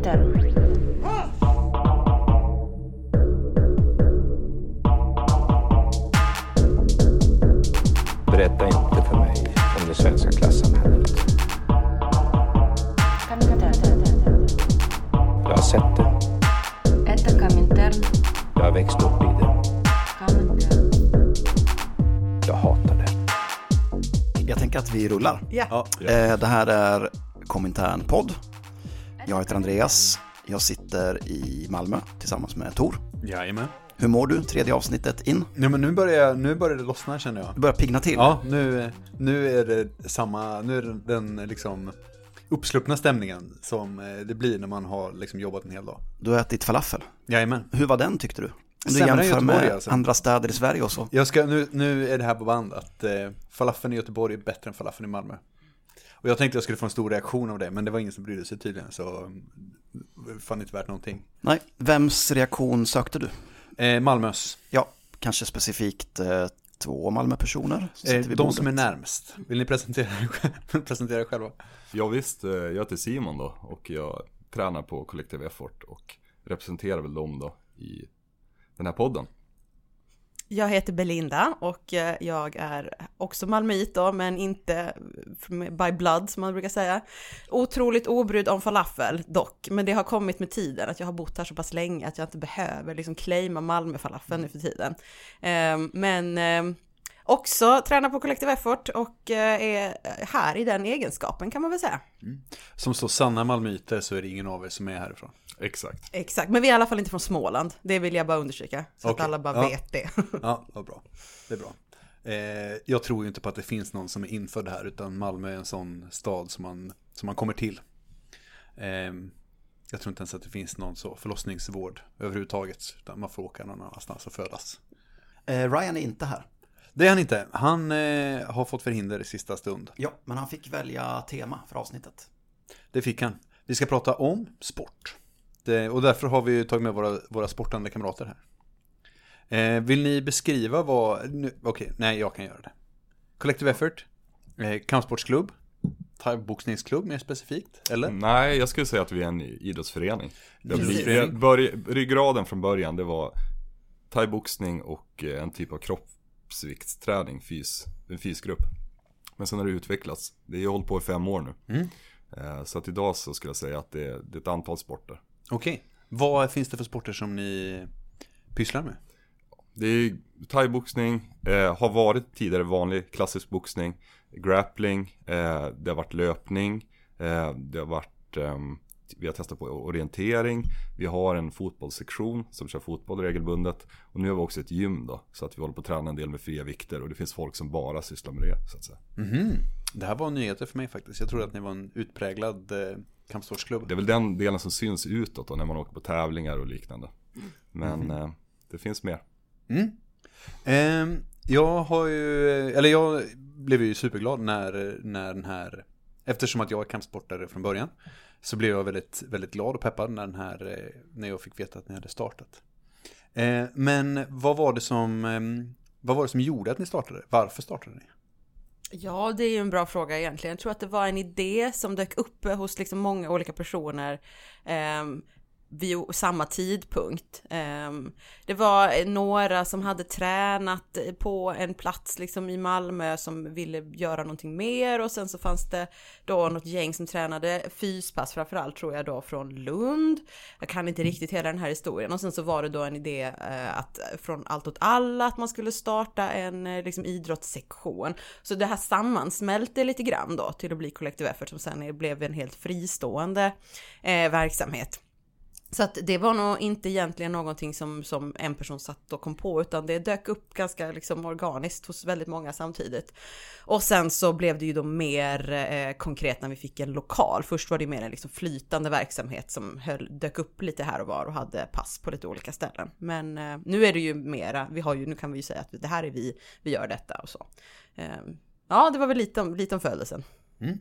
intern. Berätta inte för mig om det svenska klassamhället. Jag har sett det. Jag har växt upp i det. Jag hatar det. Jag tänker att vi rullar. Ja. Eh, Det här är Komintern podd. Jag heter Andreas. Jag sitter i Malmö tillsammans med Tor. Jajamän. Hur mår du? Tredje avsnittet in. Ja, men nu börjar, nu börjar det lossna känner jag. Du börjar pigna till. Ja, nu, nu är det samma, nu är det den liksom uppsluppna stämningen som eh, det blir när man har liksom jobbat en hel dag. Du har ätit falafel. Jajamän. Hur var den tyckte du? Om du Sämre jämför med alltså. andra städer i Sverige och så. Jag ska, nu, nu är det här på band att eh, falafeln i Göteborg är bättre än falafeln i Malmö. Och jag tänkte jag skulle få en stor reaktion av det, men det var ingen som brydde sig tydligen, så mm, fann inte värt någonting. Nej, vems reaktion sökte du? Eh, Malmös, Ja, kanske specifikt eh, två Malmö-personer. eh, de som är närmst. Vill ni presentera er, presentera er själva? Ja, visst, eh, jag heter Simon då och jag tränar på Collective Effort och representerar väl dem då i den här podden. Jag heter Belinda och eh, jag är också malmöit då, men inte by blood som man brukar säga. Otroligt obrydd om falafel dock, men det har kommit med tiden att jag har bott här så pass länge att jag inte behöver liksom claima Malmö-falafeln nu för tiden. Ehm, men ehm, också tränar på Collective Effort och eh, är här i den egenskapen kan man väl säga. Mm. Som så sanna malmöiter så är det ingen av er som är härifrån. Exakt. Exakt, men vi är i alla fall inte från Småland. Det vill jag bara understryka, så att Okej. alla bara Ja. vet det. Ja, vad bra. Det är bra. Eh, jag tror ju inte på att det finns någon som är infödd här, utan Malmö är en sån stad som man, som man kommer till. Eh, jag tror inte ens att det finns någon så förlossningsvård överhuvudtaget, utan man får åka någon annanstans och födas. Eh, Ryan är inte här. Det är han inte. Han eh, har fått förhinder i sista stund. Ja, men han fick välja tema för avsnittet. Det fick han. Vi ska prata om sport. Det, och därför har vi tagit med våra, våra sportande kamrater här. Eh, vill ni beskriva vad... Okej, nej jag kan göra det. Collective Effort, eh, kampsportsklubb, thaiboxningsklubb mer specifikt, eller? Nej, jag skulle säga att vi är en idrottsförening. Börj- Ryggraden från början, det var thaiboxning och eh, en typ av kroppsviktsträning, fys, en fysgrupp. Men sen har det utvecklats. Det har hållit på i fem år nu. Mm. Eh, Så att idag så skulle jag säga att det är, det är ett antal sporter. Okej. Vad finns det för sporter som ni pysslar med? Det är thaiboxning, eh, har varit tidigare vanlig klassisk boxning, grappling, eh, det har varit löpning, eh, det har varit, ehm, vi har testat på orientering, vi har en fotbollssektion som kör fotboll regelbundet och nu har vi också ett gym då, så att vi håller på att träna en del med fria vikter och det finns folk som bara sysslar med det så att säga. Mhm. Det här var nyheter för mig faktiskt. Jag trodde att ni var en utpräglad eh, kampsportsklubb. Det är väl den delen som syns utåt då när man åker på tävlingar och liknande. Men eh, det finns mer. Mm. Ehm, jag har ju, eller jag blev ju superglad när, när den här, eftersom att jag är kampsportare från början, så blev jag väldigt, väldigt glad och peppad när den här, eh, när jag fick veta att ni hade startat. Eh, men vad var det som, ehm, vad var det som gjorde att ni startade? Varför startade ni? Ja, det är ju en bra fråga egentligen. Jag tror att det var en idé som dök upp hos liksom många olika personer eh, vid samma tidpunkt. Eh, det var några som hade tränat på en plats liksom i Malmö som ville göra någonting mer och sen så fanns det då något gäng som tränade fyspass framförallt tror jag då från Lund. Jag kan inte riktigt hela den här historien och sen så var det då en idé eh, att från allt åt alla att man skulle starta en eh, liksom idrottssektion. Så det här sammansmälte lite grann då till att bli Collective Effort som sen blev en helt fristående eh, verksamhet. Så att det var nog inte egentligen någonting som, som en person satt och kom på utan det dök upp ganska liksom organiskt hos väldigt många samtidigt. Och sen så blev det ju då mer eh, konkret när vi fick en lokal. Först var det mer en liksom flytande verksamhet som höll, dök upp lite här och var och hade pass på lite olika ställen. Men eh, nu är det ju mera, vi har ju, nu kan vi ju säga att det här är vi, vi gör detta och så. Eh, ja, det var väl lite om, lite om födelsen. Mm.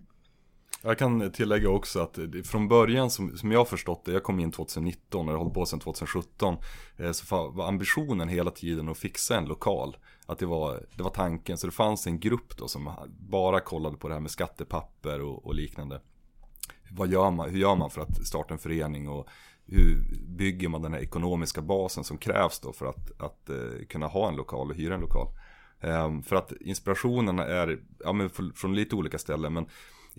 Jag kan tillägga också att från början som, som jag har förstått det, jag kom in 2019 och jag har hållit på sedan 2017. Eh, så var ambitionen hela tiden att fixa en lokal. Att det var, det var tanken, så det fanns en grupp då som bara kollade på det här med skattepapper och, och liknande. vad gör man, hur gör man för att starta en förening och hur bygger man den här ekonomiska basen som krävs då för att, att eh, kunna ha en lokal och hyra en lokal. Ehm, för att inspirationen är ja, men från, lite olika ställen men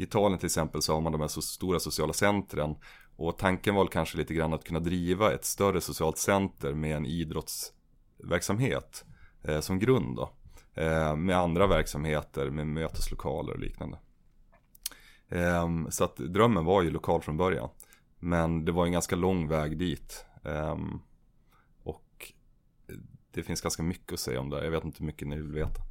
Italien till exempel så har man de här så stora sociala centren och tanken var kanske lite grann att kunna driva ett större socialt center med en idrottsverksamhet eh, som grund då. Eh, med andra verksamheter, med möteslokaler och liknande. Eh, så att drömmen var ju lokal från början. Men det var en ganska lång väg dit. Ehm, och det finns ganska mycket att säga om det. Jag vet inte hur mycket ni vill veta.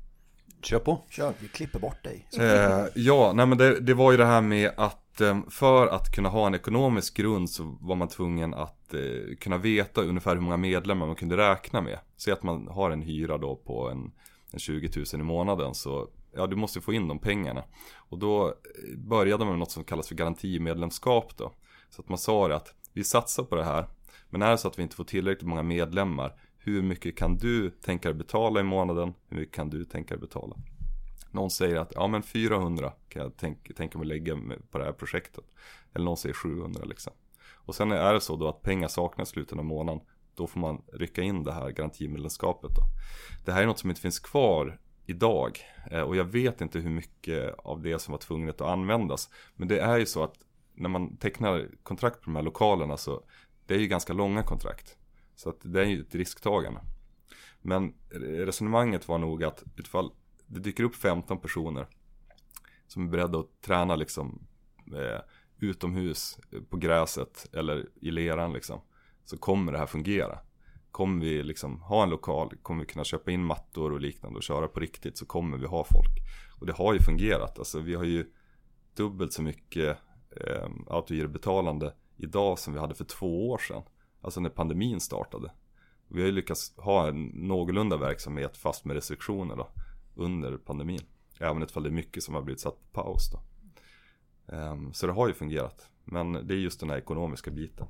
Kör på. Kör, vi klipper bort dig. Eh, ja, nej men det, det var ju det här med att eh, för att kunna ha en ekonomisk grund så var man tvungen att eh, kunna veta ungefär hur många medlemmar man kunde räkna med. Säg att man har en hyra då på en, en 20 000 i månaden så ja, du måste få in de pengarna. Och då eh, började man med något som kallas för garantimedlemskap då. Så att man sa det att vi satsar på det här, men är det så att vi inte får tillräckligt många medlemmar, hur mycket kan du tänka dig betala i månaden? Hur mycket kan du tänka dig betala? Någon säger att ja men 400 kan jag tänka, tänka mig lägga på det här projektet. Eller någon säger 700 liksom. Och sen är det så då att pengar saknas i slutet av månaden. Då får man rycka in det här garantimedlemskapet då. Det här är något som inte finns kvar idag. Eh, och jag vet inte hur mycket av det som var tvunget att användas. Men det är ju så att när man tecknar kontrakt på de här lokalerna så det är ju ganska långa kontrakt. Så att det är ju ett risktagande. Men resonemanget var nog att utifall det dyker upp 15 personer som är beredda att träna liksom eh, utomhus eh, på gräset eller i leran liksom så kommer det här fungera. Kommer vi liksom ha en lokal, kommer vi kunna köpa in mattor och liknande och köra på riktigt så kommer vi ha folk. Och det har ju fungerat. Alltså vi har ju dubbelt så mycket eh, autogirobetalande idag som vi hade för två år sedan. Alltså när pandemin startade. Vi har ju lyckats ha en någorlunda verksamhet fast med restriktioner då under pandemin. Även ifall det är mycket som har blivit satt på paus då. Ehm, så det har ju fungerat. Men det är just den här ekonomiska biten.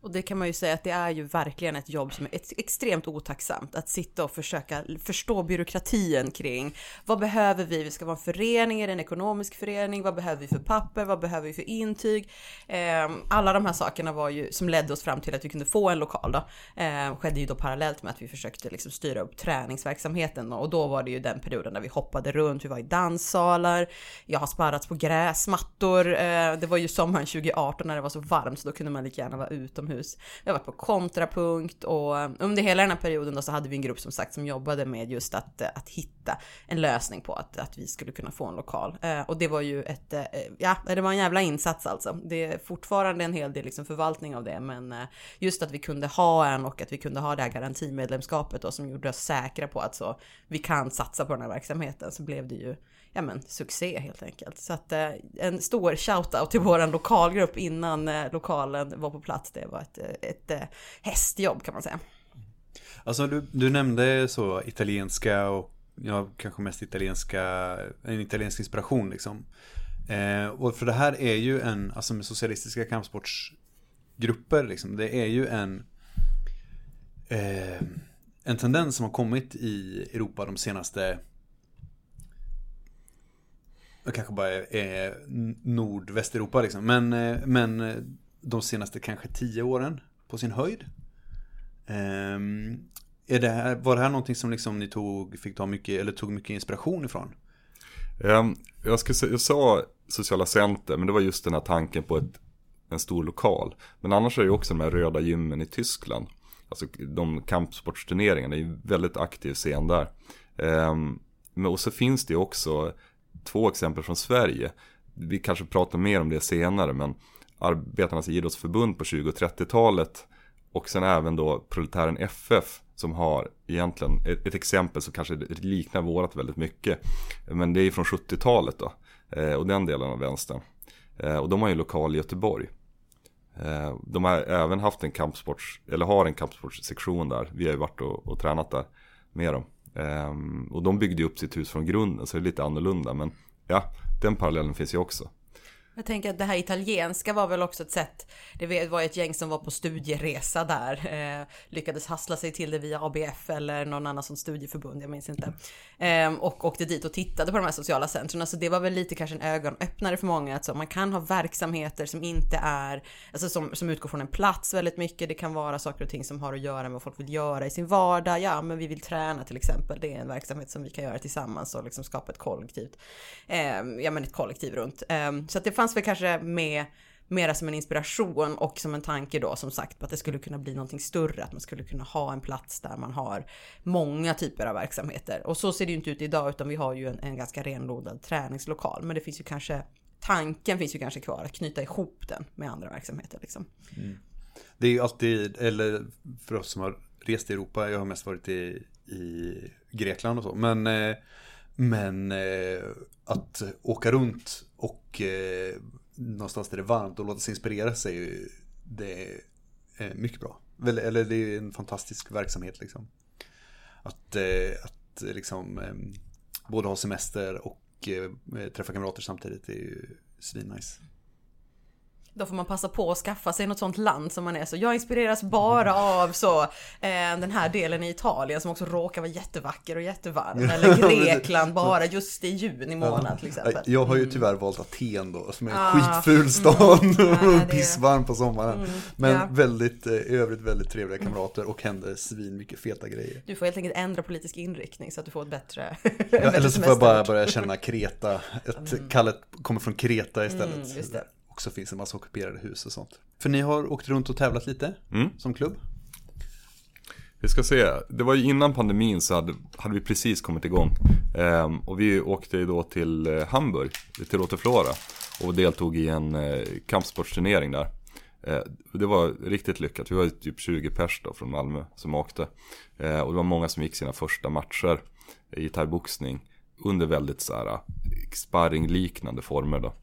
Och det kan man ju säga att det är ju verkligen ett jobb som är extremt otacksamt. Att sitta och försöka förstå byråkratin kring vad behöver vi? Vi ska vara en förening, är det en ekonomisk förening? Vad behöver vi för papper? Vad behöver vi för intyg? Eh, alla de här sakerna var ju som ledde oss fram till att vi kunde få en lokal då. Eh, skedde ju då parallellt med att vi försökte liksom styra upp träningsverksamheten och då var det ju den perioden där vi hoppade runt. Vi var i danssalar. Jag har sparrats på gräsmattor. Eh, det var ju sommaren 2018 när det var så varmt så då kunde man lika gärna vara utomhus utomhus. Vi har varit på kontrapunkt och um, under hela den här perioden då så hade vi en grupp som sagt som jobbade med just att, eh, att hitta en lösning på att, att vi skulle kunna få en lokal. Eh, och det var ju ett, eh, eh, ja, det var en jävla insats alltså. Det är fortfarande en hel del liksom förvaltning av det, men eh, just att vi kunde ha en och att vi kunde ha det här garantimedlemskapet då som gjorde oss säkra på att så vi kan satsa på den här verksamheten så blev det ju ja men succé helt enkelt. Så att eh, en stor shoutout till våran lokalgrupp innan eh, lokalen var på plats. Det var ett, eh, ett, ett hästjobb kan man säga. Alltså du, du nämnde så italienska och ja, kanske mest italienska, en italiensk inspiration liksom. Eh, och för det här är ju en, alltså med socialistiska kampsportsgrupper liksom, det är ju en eh, en tendens som har kommit i Europa de senaste det kanske bara är, är Nordvästeuropa liksom. Men, eh, men eh, de senaste kanske tio åren på sin höjd. Ehm, är det här, var det här någonting som liksom ni tog, fick ta mycket, eller tog mycket inspiration ifrån? Ehm, jag, skulle, jag sa sociala center, men det var just den här tanken på ett, en stor lokal. Men annars är det ju också de här röda gymmen i Tyskland. Alltså de kampsportsturneringarna, det är ju väldigt aktiv scen där. Ehm, men och så finns det ju också två exempel från Sverige. Vi kanske pratar mer om det senare men Arbetarnas idrottsförbund på 20 och 30-talet och sen även då Proletären FF som har egentligen ett, ett, exempel som kanske liknar vårat väldigt mycket. Men det är från 70-talet då eh, och den delen av vänstern. Eh, och de har ju lokal i Göteborg. Eh, de har även haft en kampsports, eller har en kampsportssektion där. Vi har ju varit och, och tränat där med dem. Ehm, och de byggde upp sitt hus från grunden så det är lite annorlunda. Men ja, den parallellen finns ju också. Jag tänker att det här italienska var väl också ett sätt. Det var ett gäng som var på studieresa där. Eh, lyckades hassla sig till det via ABF eller någon annan som studieförbund, jag minns inte. Eh, och åkte dit och tittade på de här sociala centren. Så det var väl lite kanske en ögonöppnare för många. Att så, man kan ha verksamheter som inte är, alltså som, som utgår från en plats väldigt mycket. Det kan vara saker och ting som har att göra med vad folk vill göra i sin vardag. Ja, men vi vill träna till exempel. Det är en verksamhet som vi kan göra tillsammans och liksom skapa ett kollektivt, eh, ja men ett kollektiv runt. Eh, så att det fanns fanns väl kanske med mera som en inspiration och som en tanke då som sagt på att det skulle kunna bli någonting större, att man skulle kunna ha en plats där man har många typer av verksamheter. Och så ser det ju inte ut idag utan vi har ju en, en ganska renlodad träningslokal. Men det finns ju kanske, tanken finns ju kanske kvar att knyta ihop den med andra verksamheter liksom. Mm. Det är ju alltid, eller för oss som har rest i Europa, jag har mest varit i, i Grekland och så, men, eh, men eh, att åka runt och eh, någonstans där det är varmt och låta sig inspireras är ju, det är mycket bra. Eller, Eller det är en fantastisk verksamhet liksom. Att, eh, att eh, liksom eh, både ha semester och eh, träffa kamrater samtidigt är ju svinnice. Då får man passa på att skaffa sig något sånt land som man är så. Jag inspireras bara av så eh, den här delen i Italien som också råkar vara jättevacker och jättevarm. Eller Grekland bara just i juni månad till exempel. Jag har ju tyvärr valt Aten då, som är en Ah, skitful stad mm. Är- och pissvarm på sommaren. Mm, Men ja. väldigt, eh, i övrigt väldigt trevliga kamrater och händer svin mycket feta grejer. Du får helt enkelt ändra politisk inriktning så att du får ett bättre, Ja, eller så får jag bara börja känna Kreta, att kallet kommer från Kreta istället. Mm. Också finns en massa ockuperade hus och sånt. För ni har åkt runt och tävlat lite Mm. som klubb. Vi ska se, det var ju innan pandemin så hade, hade vi precis kommit igång. Ehm, och vi åkte ju då till eh, Hamburg, till Roteflora. Och deltog i en eh, kampsportsturnering där. Eh, det var riktigt lyckat, vi var typ 20 pers då från Malmö som åkte. Eh, och det var många som gick sina första matcher i thaiboxning. Under väldigt så här sparringliknande former då.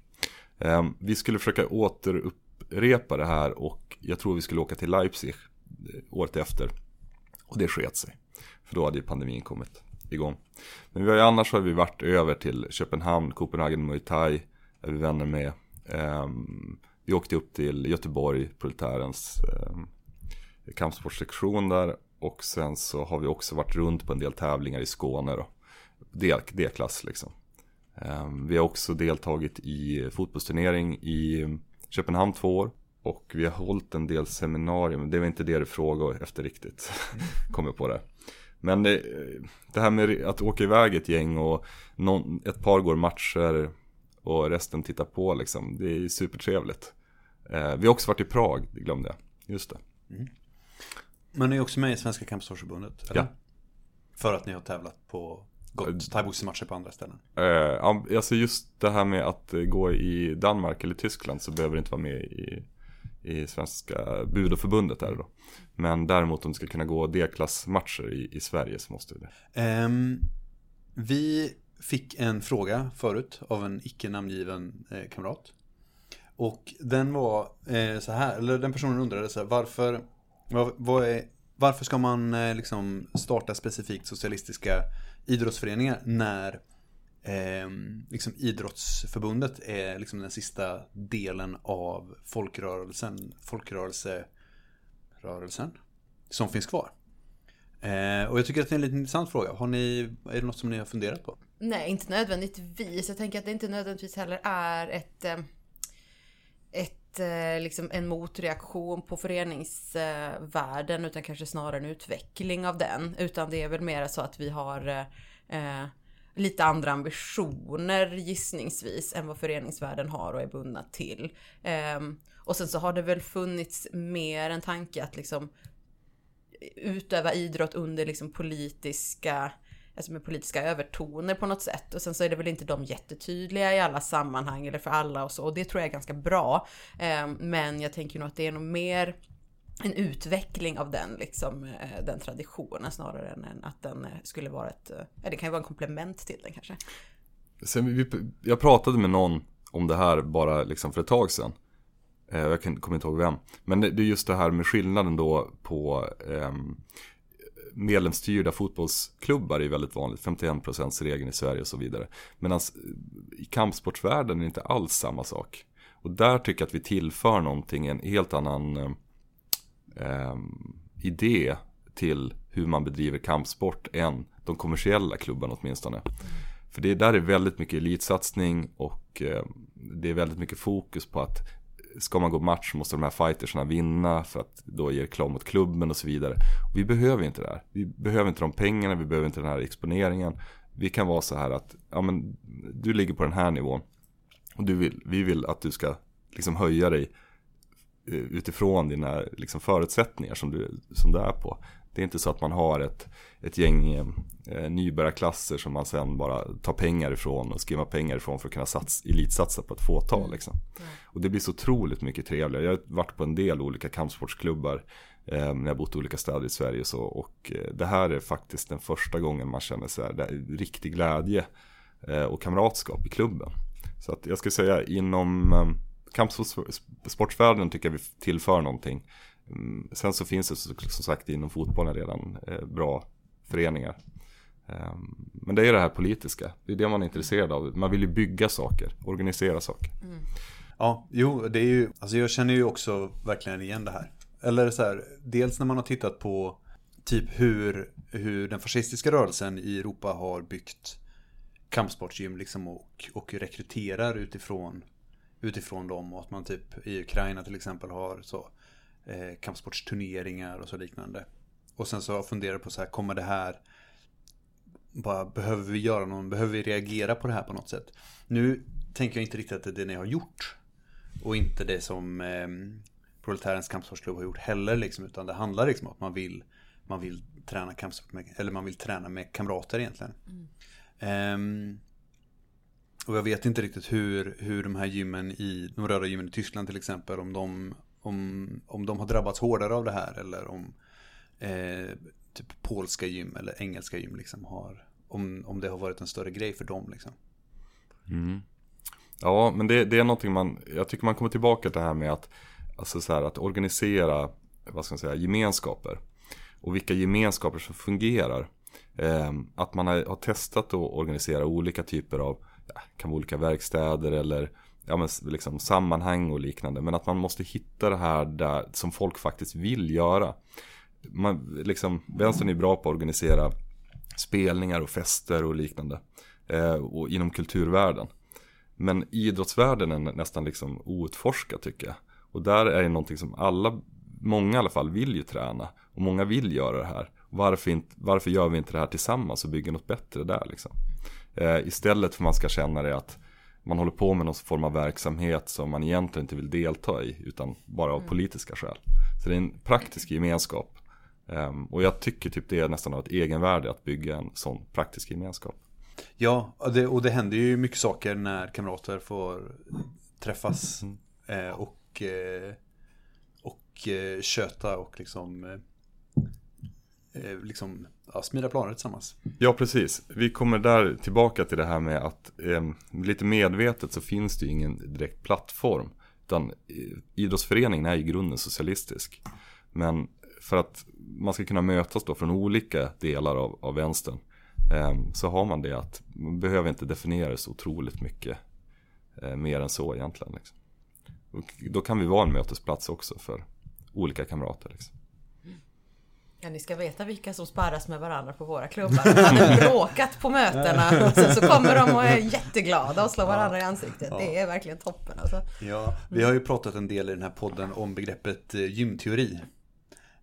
Ehm, vi skulle försöka återupprepa det här och jag tror vi skulle åka till Leipzig eh, året efter. Och det sket sig. För då hade ju pandemin kommit igång. Men vi har ju annars har vi varit över till Köpenhamn, Copenhagen, Muay Thai. Är vi vänner med. Ehm, vi åkte upp till Göteborg, Proletärens ehm, kampsportssektion kampsportsektion där. Och sen så har vi också varit runt på en del tävlingar i Skåne då. D-klass liksom. Ehm, vi har också deltagit i fotbollsturnering i Köpenhamn två år. Och vi har hållit en del seminarier, men det var inte det du frågade efter riktigt. Kommer på det. Men det, det här med att åka iväg ett gäng och någon, ett par går matcher och resten tittar på liksom. Det är supertrevligt. Eh, vi har också varit i Prag, det glömde jag. Just det. Men ni är också med i Svenska Kampsportsförbundet? Ja. För att ni har tävlat på gått thaiboxningsmatcher på andra ställen? Eh, alltså just det här med att eh, gå i Danmark eller Tyskland så behöver det inte vara med i, i Svenska budoförbundet där då. Men däremot om du ska kunna gå D-klassmatcher i, i Sverige så måste du det. Ehm, vi fick en fråga förut av en icke namngiven eh, kamrat. Och den var eh, så här, eller den personen undrade så här, varför, vad, vad är, varför ska man eh, liksom starta specifikt socialistiska idrottsföreningar när eh, liksom idrottsförbundet är liksom den sista delen av folkrörelsen, folkrörelserörelsen som finns kvar. Eh, och jag tycker att det är en lite intressant fråga. Har ni, är det något som ni har funderat på? Nej, inte nödvändigtvis. Jag tänker att det inte nödvändigtvis heller är ett, ehm, ett ett eh, liksom en motreaktion på föreningsvärlden utan kanske snarare en utveckling av den. Utan det är väl mer så att vi har eh, eh, lite andra ambitioner gissningsvis än vad föreningsvärlden har och är bundna till. Eh, och sen så har det väl funnits mer en tanke att liksom eh, utöva idrott under liksom politiska alltså med politiska övertoner på något sätt. Och sen så är det väl inte de jättetydliga i alla sammanhang eller för alla och så. Och det tror jag är ganska bra. Eh, men jag tänker nog att det är nog mer en utveckling av den, liksom, eh, den traditionen snarare än att den eh, skulle vara ett, eh, ja det kan ju vara en komplement till den kanske. Sen vi, jag pratade med någon om det här bara liksom för ett tag sedan. Jag kommer inte ihåg vem. Men det, är just det här med skillnaden då på ehm, medlemsstyrda fotbollsklubbar är väldigt vanligt. 51% regeln i Sverige och så vidare. Medan eh, i kampsportsvärlden är det inte alls samma sak. Och där tycker jag att vi tillför någonting, en helt annan eh, eh, idé till hur man bedriver kampsport än de kommersiella klubbarna åtminstone. För det där är väldigt mycket elitsatsning och eh, det är väldigt mycket fokus på att ska man gå match måste de här fightersarna vinna för att då ge reklam åt klubben och så vidare. Och vi behöver inte det här. Vi behöver inte de pengarna, vi behöver inte den här exponeringen. Vi kan vara så här att, ja men du ligger på den här nivån. Och du vill, vi vill att du ska liksom höja dig eh, utifrån dina liksom förutsättningar som du, som du är på. Det är inte så att man har ett, ett gäng eh, eh, nybörjarklasser som man sen bara tar pengar ifrån och skriver pengar ifrån för att kunna sats, elitsatsa på ett fåtal. Liksom. Och det blir så otroligt mycket trevligare. Jag har varit på en del olika kampsportsklubbar eh, när jag bott i olika städer i Sverige. Så, och eh, det här är faktiskt den första gången man känner så här, det är riktig glädje eh, och kamratskap i klubben. Så att jag skulle säga inom eh, kampsportsvärlden tycker jag vi tillför någonting. Mm, Sen så finns det som sagt inom fotbollen redan eh, bra föreningar. Ehm, Men det är det här politiska, det är det man är intresserad av. Man vill ju bygga saker, organisera saker. Ja, jo, det är ju, alltså jag känner ju också verkligen igen det här. Eller så här, dels när man har tittat på typ hur, hur den fascistiska rörelsen i Europa har byggt kampsportsgym liksom och, och rekryterar utifrån, utifrån dem och att man typ i Ukraina till exempel har så eh, kampsportsturneringar och så liknande. Och sen så funderat på så här, kommer det här bara, behöver vi göra någon, behöver vi reagera på det här på något sätt? Nu tänker jag inte riktigt att det är det ni har gjort. Och inte det som eh, Proletärens kampsportsklubb har gjort heller liksom, utan det handlar liksom om att man vill, man vill träna kampsport med, eller man vill träna med kamrater egentligen. Ehm, och jag vet inte riktigt hur, hur de här gymmen i, de röda gymmen i Tyskland till exempel, om de, om, om de har drabbats hårdare av det här eller om eh, typ polska gym eller engelska gym liksom har, om, om det har varit en större grej för dem liksom. Mm. Ja, men det, det är någonting man, jag tycker man kommer tillbaka till det här med att, alltså så här, att organisera, vad ska man säga, gemenskaper. Och vilka gemenskaper som fungerar. Eh, att man har, har testat att organisera olika typer av, ja, kan vara olika verkstäder eller ja, men liksom sammanhang och liknande. Men att man måste hitta det här där, som folk faktiskt vill göra. Man, liksom, vänstern är bra på att organisera spelningar och fester och liknande. Eh, och inom kulturvärlden. Men idrottsvärlden är nästan liksom outforskad tycker jag. Och där är det någonting som alla, många i alla fall, vill ju träna. Och många vill göra det här. Varför, inte, varför gör vi inte det här tillsammans och bygger något bättre där liksom? Eh, istället för att man ska känna det att man håller på med någon form av verksamhet som man egentligen inte vill delta i. Utan bara av politiska skäl. Så det är en praktisk gemenskap. Ehm, och jag tycker typ det är nästan av ett egenvärde att bygga en sån praktisk gemenskap. Ja, och det, och det händer ju mycket saker när kamrater får träffas eh, och, eh, och eh, köta och liksom, eh, eh, liksom ja, smida planer tillsammans. Ja, precis. Vi kommer där tillbaka till det här med att eh, lite medvetet så finns det ju ingen direkt plattform. Utan eh, idrottsföreningen är i grunden socialistisk. Men för att man ska kunna mötas då från olika delar av, av vänstern eh, så har man det att man behöver inte definiera det så otroligt mycket eh, mer än så egentligen. Liksom. Och då kan vi vara en mötesplats också för olika kamrater. Liksom. Ja, ni ska veta vilka som sparras med varandra på våra klubbar. De hade bråkat på mötena och sen så kommer de och är jätteglada och slår varandra i ansiktet. Det är verkligen toppen alltså. Ja, vi har ju pratat en del i den här podden om begreppet eh, gymteori.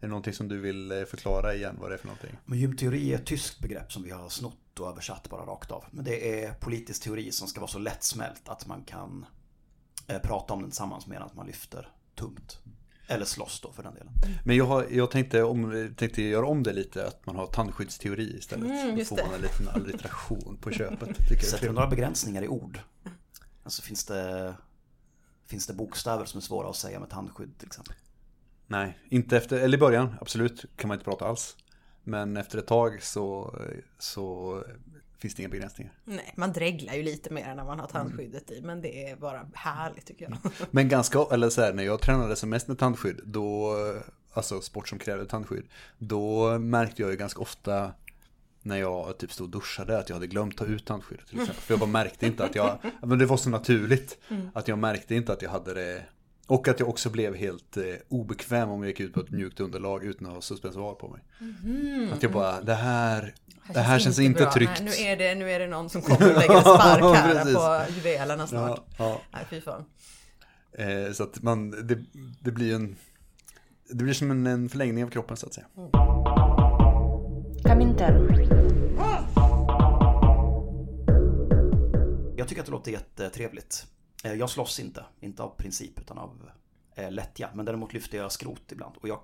Är det någonting som du vill eh, förklara igen vad det är för någonting? Men gymteori är ett tyskt begrepp som vi har snott och översatt bara rakt av. Men det är politisk teori som ska vara så lättsmält att man kan eh, prata om den tillsammans med att man lyfter tungt. Eller slåss då för den delen. Men jag, har, jag tänkte, om, tänkte göra om det lite, att man har tandskyddsteori istället. Mm, Då får det. man en liten alliteration på köpet. Sätter du några begränsningar i ord? Alltså finns det, finns det bokstäver som är svåra att säga med tandskydd till exempel? Nej, inte efter, eller i början, absolut, kan man inte prata alls. Men efter ett tag så, så finns det inga begränsningar. Nej, man dreglar ju lite mer när man har tandskyddet i, men det är bara härligt tycker jag. Men ganska, eller så här, när jag tränade som mest med tandskydd, då, alltså sport som kräver tandskydd, då märkte jag ju ganska ofta när jag typ stod och duschade att jag hade glömt ta ut tandskyddet till exempel. För jag bara märkte inte att jag, men det var så naturligt. Att jag märkte inte att jag hade det. Och att jag också blev helt eh, obekväm om jag gick ut på ett mjukt underlag utan att ha suspensoar på mig. Att jag bara, det här, det här känns inte bra. tryggt. Nej, nu, är det, nu är det någon som kommer och lägger en spark här på juvelerna snart. Ja, ja. Nej, fy fan. Eh, så att man, det, det blir en, det blir som en, en förlängning av kroppen så att säga. Comintern. Jag tycker att det låter jättetrevligt. Eh, Jag slåss inte, inte av princip utan av eh, lättja. Men däremot lyfter jag skrot ibland. Och jag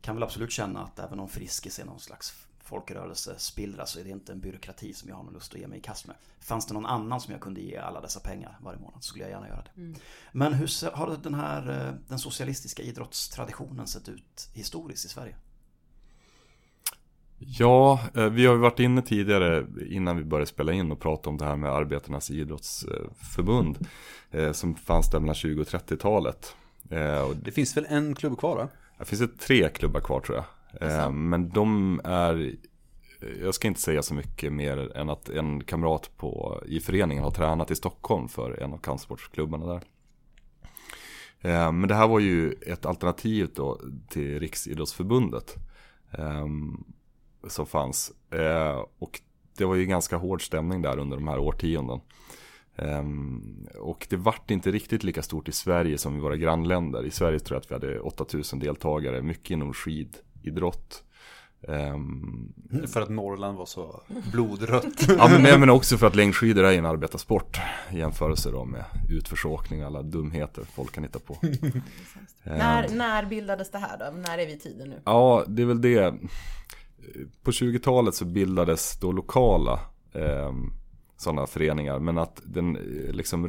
kan väl absolut känna att även om Friskis är någon slags folkrörelsespillra så är det inte en byråkrati som jag har någon lust att ge mig i kast med. Fanns det någon annan som jag kunde ge alla dessa pengar varje månad så skulle jag gärna göra det. Men hur har den här eh, den socialistiska idrottstraditionen sett ut historiskt i Sverige? Ja, eh, vi har ju varit inne tidigare innan vi började spela in och prata om det här med Arbetarnas idrottsförbund. eh, Som fanns där mellan 20 och 30-talet. Eh, Det finns väl en klubb kvar va? Det finns det tre klubbar kvar tror jag. Men de är, jag ska inte säga så mycket mer än att en kamrat på, i föreningen har tränat i Stockholm för en av kampsportsklubbarna där. Men det här var ju ett alternativ då till Riksidrottsförbundet. Som fanns. Eh, och det var ju ganska hård stämning där under de här årtionden. Ehm, och det vart inte riktigt lika stort i Sverige som i våra grannländer. I Sverige tror jag att vi hade 8000 deltagare, mycket inom skididrott. Ehm, För att Norrland var så blodrött. ja, men, men- men också för att längdskidor är en arbetarsport i jämförelse då med utförsåkning och alla dumheter folk kan hitta på. Ehm, När, när bildades det här då? När är vi i tiden nu? Ja, det är väl det. På 20-talet så bildades då lokala eh, sådana föreningar. Men att den eh, liksom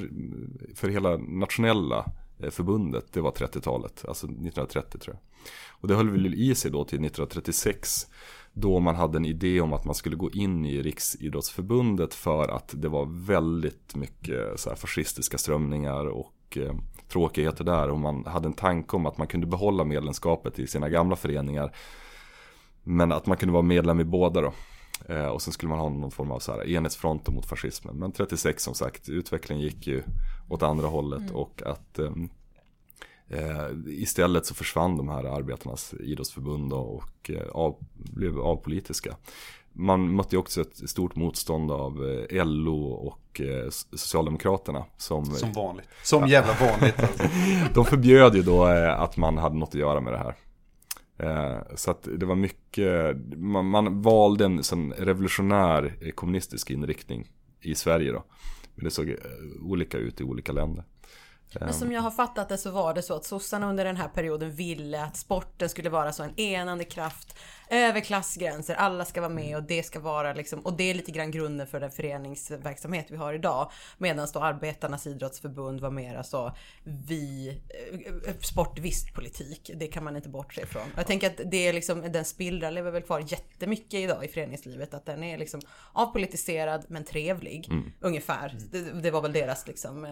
för hela nationella eh, förbundet, det var 30-talet. Alltså 1930 tror jag. Och det höll väl i sig då till 1936. Då man hade en idé om att man skulle gå in i Riksidrottsförbundet för att det var väldigt mycket eh, så här fascistiska strömningar och eh, tråkigheter där. Och man hade en tanke om att man kunde behålla medlemskapet i sina gamla föreningar. Men att man kunde vara medlem i båda då. Eh, och sen skulle man ha någon form av så här enhetsfront mot fascismen. Men 36 som sagt, utvecklingen gick ju åt andra hållet. Och att ehm, eh, istället så försvann de här arbetarnas idrottsförbund och eh, av, blev avpolitiska. Man mötte ju också ett stort motstånd av eh, LO och eh, Socialdemokraterna. Som, Som vanligt. Som jävla vanligt. Alltså. de förbjöd ju då eh, att man hade något att göra med det här. Eh, Så att det var mycket, man, man valde en sån revolutionär eh, kommunistisk inriktning i Sverige då. Men det såg eh, olika ut i olika länder. Men som jag har fattat det så var det så att sossarna under den här perioden ville att sporten skulle vara så en enande kraft över klassgränser. Alla ska vara med och det ska vara liksom, och det är lite grann grunden för den föreningsverksamhet vi har idag. Medan då arbetarnas idrottsförbund var mer så vi, eh, sport visst politik. Det kan man inte bortse ifrån. Jag tänker att det är liksom, den spillran lever väl kvar jättemycket idag i föreningslivet. Att den är liksom avpolitiserad men trevlig. Ungefär. Det, det var väl deras liksom eh,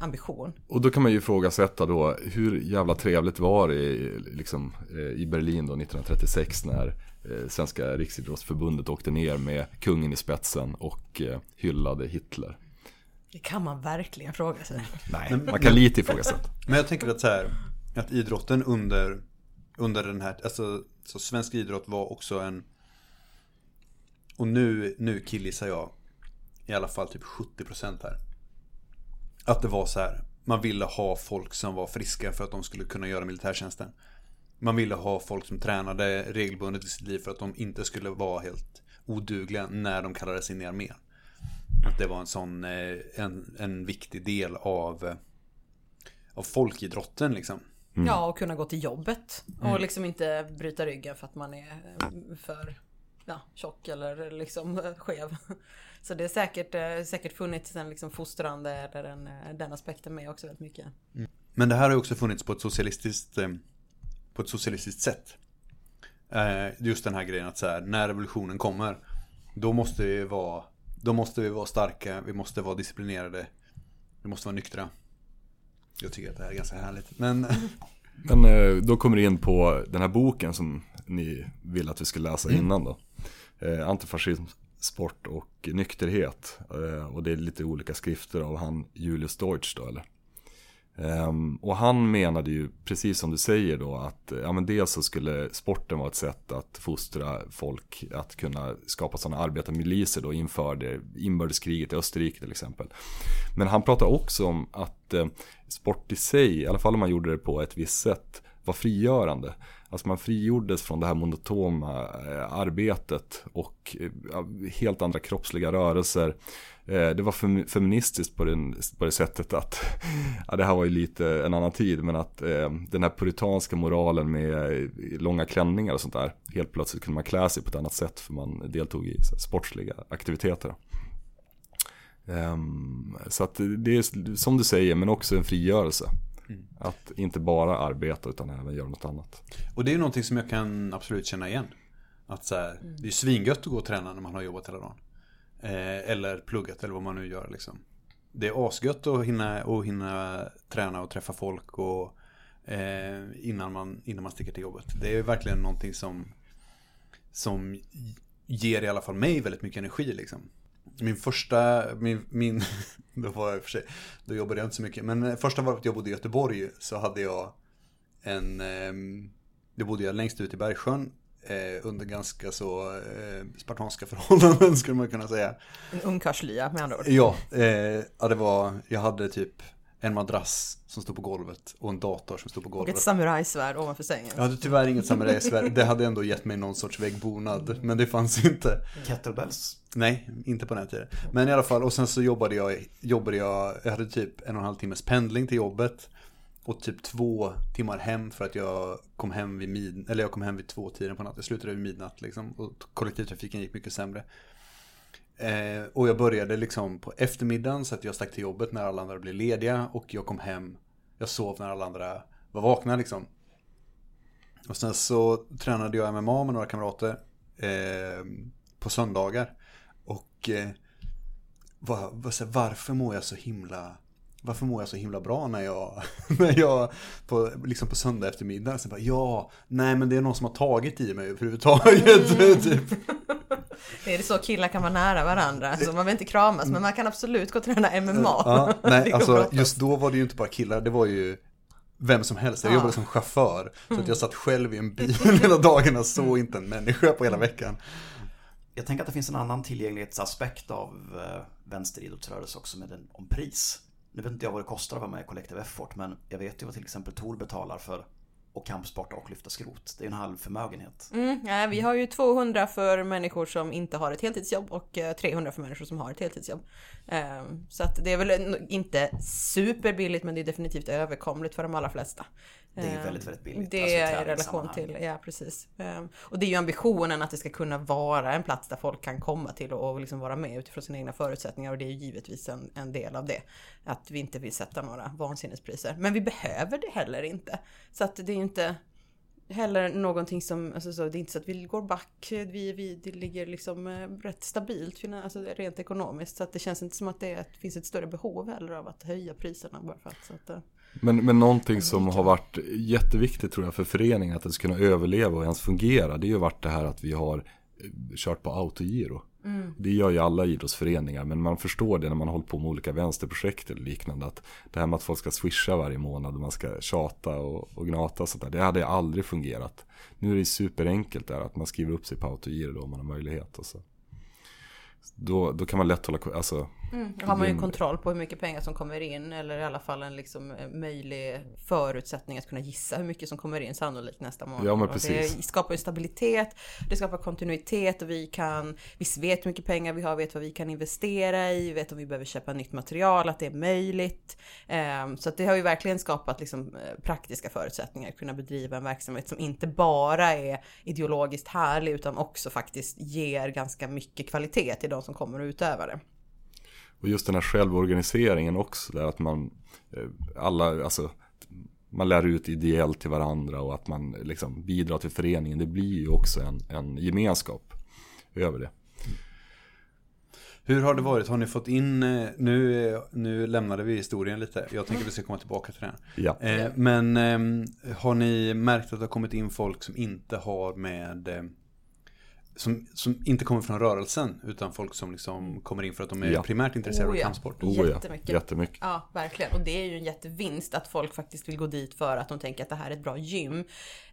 ambition. Och då kan man ju ifrågasätta då hur jävla trevligt var det i, liksom, eh, i Berlin då 1936 när eh, Svenska Riksidrottsförbundet åkte ner med kungen i spetsen och eh, hyllade Hitler. Det kan man verkligen fråga sig. Nej, man kan lite ifrågasätta. Men jag tänker att så här, att idrotten under, under den här, alltså så svensk idrott var också en, och nu, nu killgissar jag i alla fall typ 70% här. Att det var så här, man ville ha folk som var friska för att de skulle kunna göra militärtjänsten. Man ville ha folk som tränade regelbundet i sitt liv för att de inte skulle vara helt odugliga när de kallades in i armén. Att det var en sån, eh, en, en viktig del av, eh, av folkidrotten liksom. Ja, och kunna gå till jobbet. Och liksom inte bryta ryggen för att man är eh, för ja, tjock eller liksom skev. Så det är säkert, säkert funnits en liksom fostrande eller den, den aspekten med också väldigt mycket. Men det här har ju också funnits på ett socialistiskt, eh, på ett socialistiskt sätt. Eh, Just den här grejen att så här, när revolutionen kommer, då måste vi vara, då måste vi vara starka, vi måste vara disciplinerade, vi måste vara nyktra. Jag tycker att det här är ganska härligt. Men Men eh, då kommer det in på den här boken som ni vill att vi ska läsa innan då. eh, antifascism, sport och nykterhet. Och det är lite olika skrifter av han Julius Deutsch då eller. Ehm, och han menade ju, precis som du säger då, att ja, men dels så skulle sporten vara ett sätt att fostra folk att kunna skapa sådana arbetarmiliser då inför det inbördeskriget i Österrike till exempel. Men han pratade också om att eh, sport i sig, i alla fall om man gjorde det på ett visst sätt, var frigörande. Alltså man frigjordes från det här monotoma eh, arbetet och eh, helt andra kroppsliga rörelser. Eh, det var fem, feministiskt på, den, på det sättet att, ja, det här var ju lite en annan tid, men att eh, den här puritanska moralen med långa klänningar och sånt där, helt plötsligt kunde man klä sig på ett annat sätt för man deltog i så, sportsliga aktiviteter. Um, så att det är som du säger, men också en frigörelse. Mm. Att inte bara arbeta utan även göra något annat. Och det är ju någonting som jag kan absolut känna igen. Att så här, det är svingött att gå och träna när man har jobbat hela dagen. Eh, eller pluggat eller vad man nu gör liksom. Det är asgött att hinna, att hinna träna och träffa folk och, eh, innan, man, innan man sticker till jobbet. Det är verkligen någonting som, som ger i alla fall mig väldigt mycket energi liksom. Min första, min, min då var jag för sig, då jobbade jag inte så mycket. Men första varvet jag bodde i Göteborg så hade jag en, eh, då bodde jag längst ut i Bergsjön eh, under ganska så eh, spartanska förhållanden skulle man kunna säga. En ungkarlslya med andra ord. Ja, eh, ja, det var, jag hade typ en madrass som stod på golvet och en dator som stod på Och golvet. ett samurajsvärd ovanför sängen. Jag hade tyvärr inget samurajsvärd, det hade ändå gett mig någon sorts väggbonad, men det fanns inte. Kettlebells. Nej, inte på den tiden. Men i alla fall, och sen så jobbade jag, jobbade jag, jag hade typ en och en halv timmes pendling till jobbet. Och typ två timmar hem för att jag kom hem vid mid, eller jag kom hem vid två tiden på natten. Jag slutade vid midnatt liksom. Och kollektivtrafiken gick mycket sämre. Eh, och jag började liksom på eftermiddagen så att jag stack till jobbet när alla andra blev lediga. Och jag kom hem, jag sov när alla andra var vakna liksom. Och sen så tränade jag MMA med några kamrater eh, på söndagar. Och eh, var, var, så här, varför mår jag så himla varför mår jag så himla bra när jag, när jag på, liksom på söndag eftermiddag, så bara ja, nej men det är någon som har tagit i mig överhuvudtaget. typ. Det är så killar kan vara nära varandra. Så man behöver inte kramas, men man kan absolut gå och träna MMA. Ja, nej, alltså just då var det ju inte bara killar, det var ju vem som helst. Jag Ja. jobbade som chaufför, så att jag satt själv i en bil hela dagarna, såg inte en människa på hela veckan. Jag tänker att det finns en annan tillgänglighetsaspekt av eh, vänsteridrottsrörelse också med den, om pris. Nu vet inte jag vad det kostar att vara med i Collective Effort men jag vet ju vad till exempel Tor betalar för att kampsporta och lyfta skrot. Det är en halv förmögenhet. Mm, ja, vi har ju 200 för människor som inte har ett heltidsjobb och eh, 300 för människor som har ett heltidsjobb. Ehm, så att det är väl inte superbilligt men det är definitivt överkomligt för de allra flesta. Det är Ehm, väldigt, väldigt billigt, Det alltså är i relation till, ja precis. Ehm, Och det är ju ambitionen att det ska kunna vara en plats där folk kan komma till och, liksom vara med utifrån sina egna förutsättningar och det är ju givetvis en, en del av det. Att vi inte vill sätta några vansinnespriser. Men vi behöver det heller inte. Så att det är ju inte heller någonting som, alltså så, det är inte så att vi går back, vi, vi, det ligger liksom eh, rätt stabilt alltså rent ekonomiskt. Så att det känns inte som att det, är, att det finns ett större behov heller av att höja priserna bara för att. Så att eh, Men, men någonting som har varit jätteviktigt tror jag för föreningen att det ska kunna överleva och ens fungera. Det har ju varit det här att vi har eh, kört på autogiro. Det gör ju alla idrottsföreningar men man förstår det när man håller på med olika vänsterprojekt eller liknande. Att det här med att folk ska swisha varje månad och man ska tjata och, och gnata och sådär. Det hade aldrig fungerat. Nu är det superenkelt där att man skriver upp sig på autogiro då om man har möjlighet. Och så. Då, då kan man lätt hålla ko- alltså, Då har man ju kontroll på hur mycket pengar som kommer in eller i alla fall en liksom eh, möjlig förutsättning att kunna gissa hur mycket som kommer in sannolikt nästa månad. Ja, men Och precis. Det skapar ju stabilitet, det skapar kontinuitet och vi kan, vi vet hur mycket pengar vi har, vet vad vi kan investera i, vet om vi behöver köpa nytt material, att det är möjligt. Ehm, Så att det har ju verkligen skapat liksom eh, praktiska förutsättningar att kunna bedriva en verksamhet som inte bara är ideologiskt härlig utan också faktiskt ger ganska mycket kvalitet till de som kommer och utövar det. Och just den här självorganiseringen också, där att man eh, alla, alltså man lär ut ideellt till varandra och att man liksom bidrar till föreningen. Det blir ju också en, en gemenskap över det. Hur har det varit? Har ni fått in, eh, nu, eh, nu lämnade vi historien lite, jag tänker vi ska komma tillbaka till den. Ja. Men eh, har ni märkt att det har kommit in folk som inte har med, eh, som, som inte kommer från rörelsen, utan folk som liksom kommer in för att de är Ja. primärt intresserade Oh, av ja. kampsport. Oh, ja. Jättemycket. Jättemycket. Ja, verkligen. Och det är ju en jättevinst att folk faktiskt vill gå dit för att de tänker att det här är ett bra gym.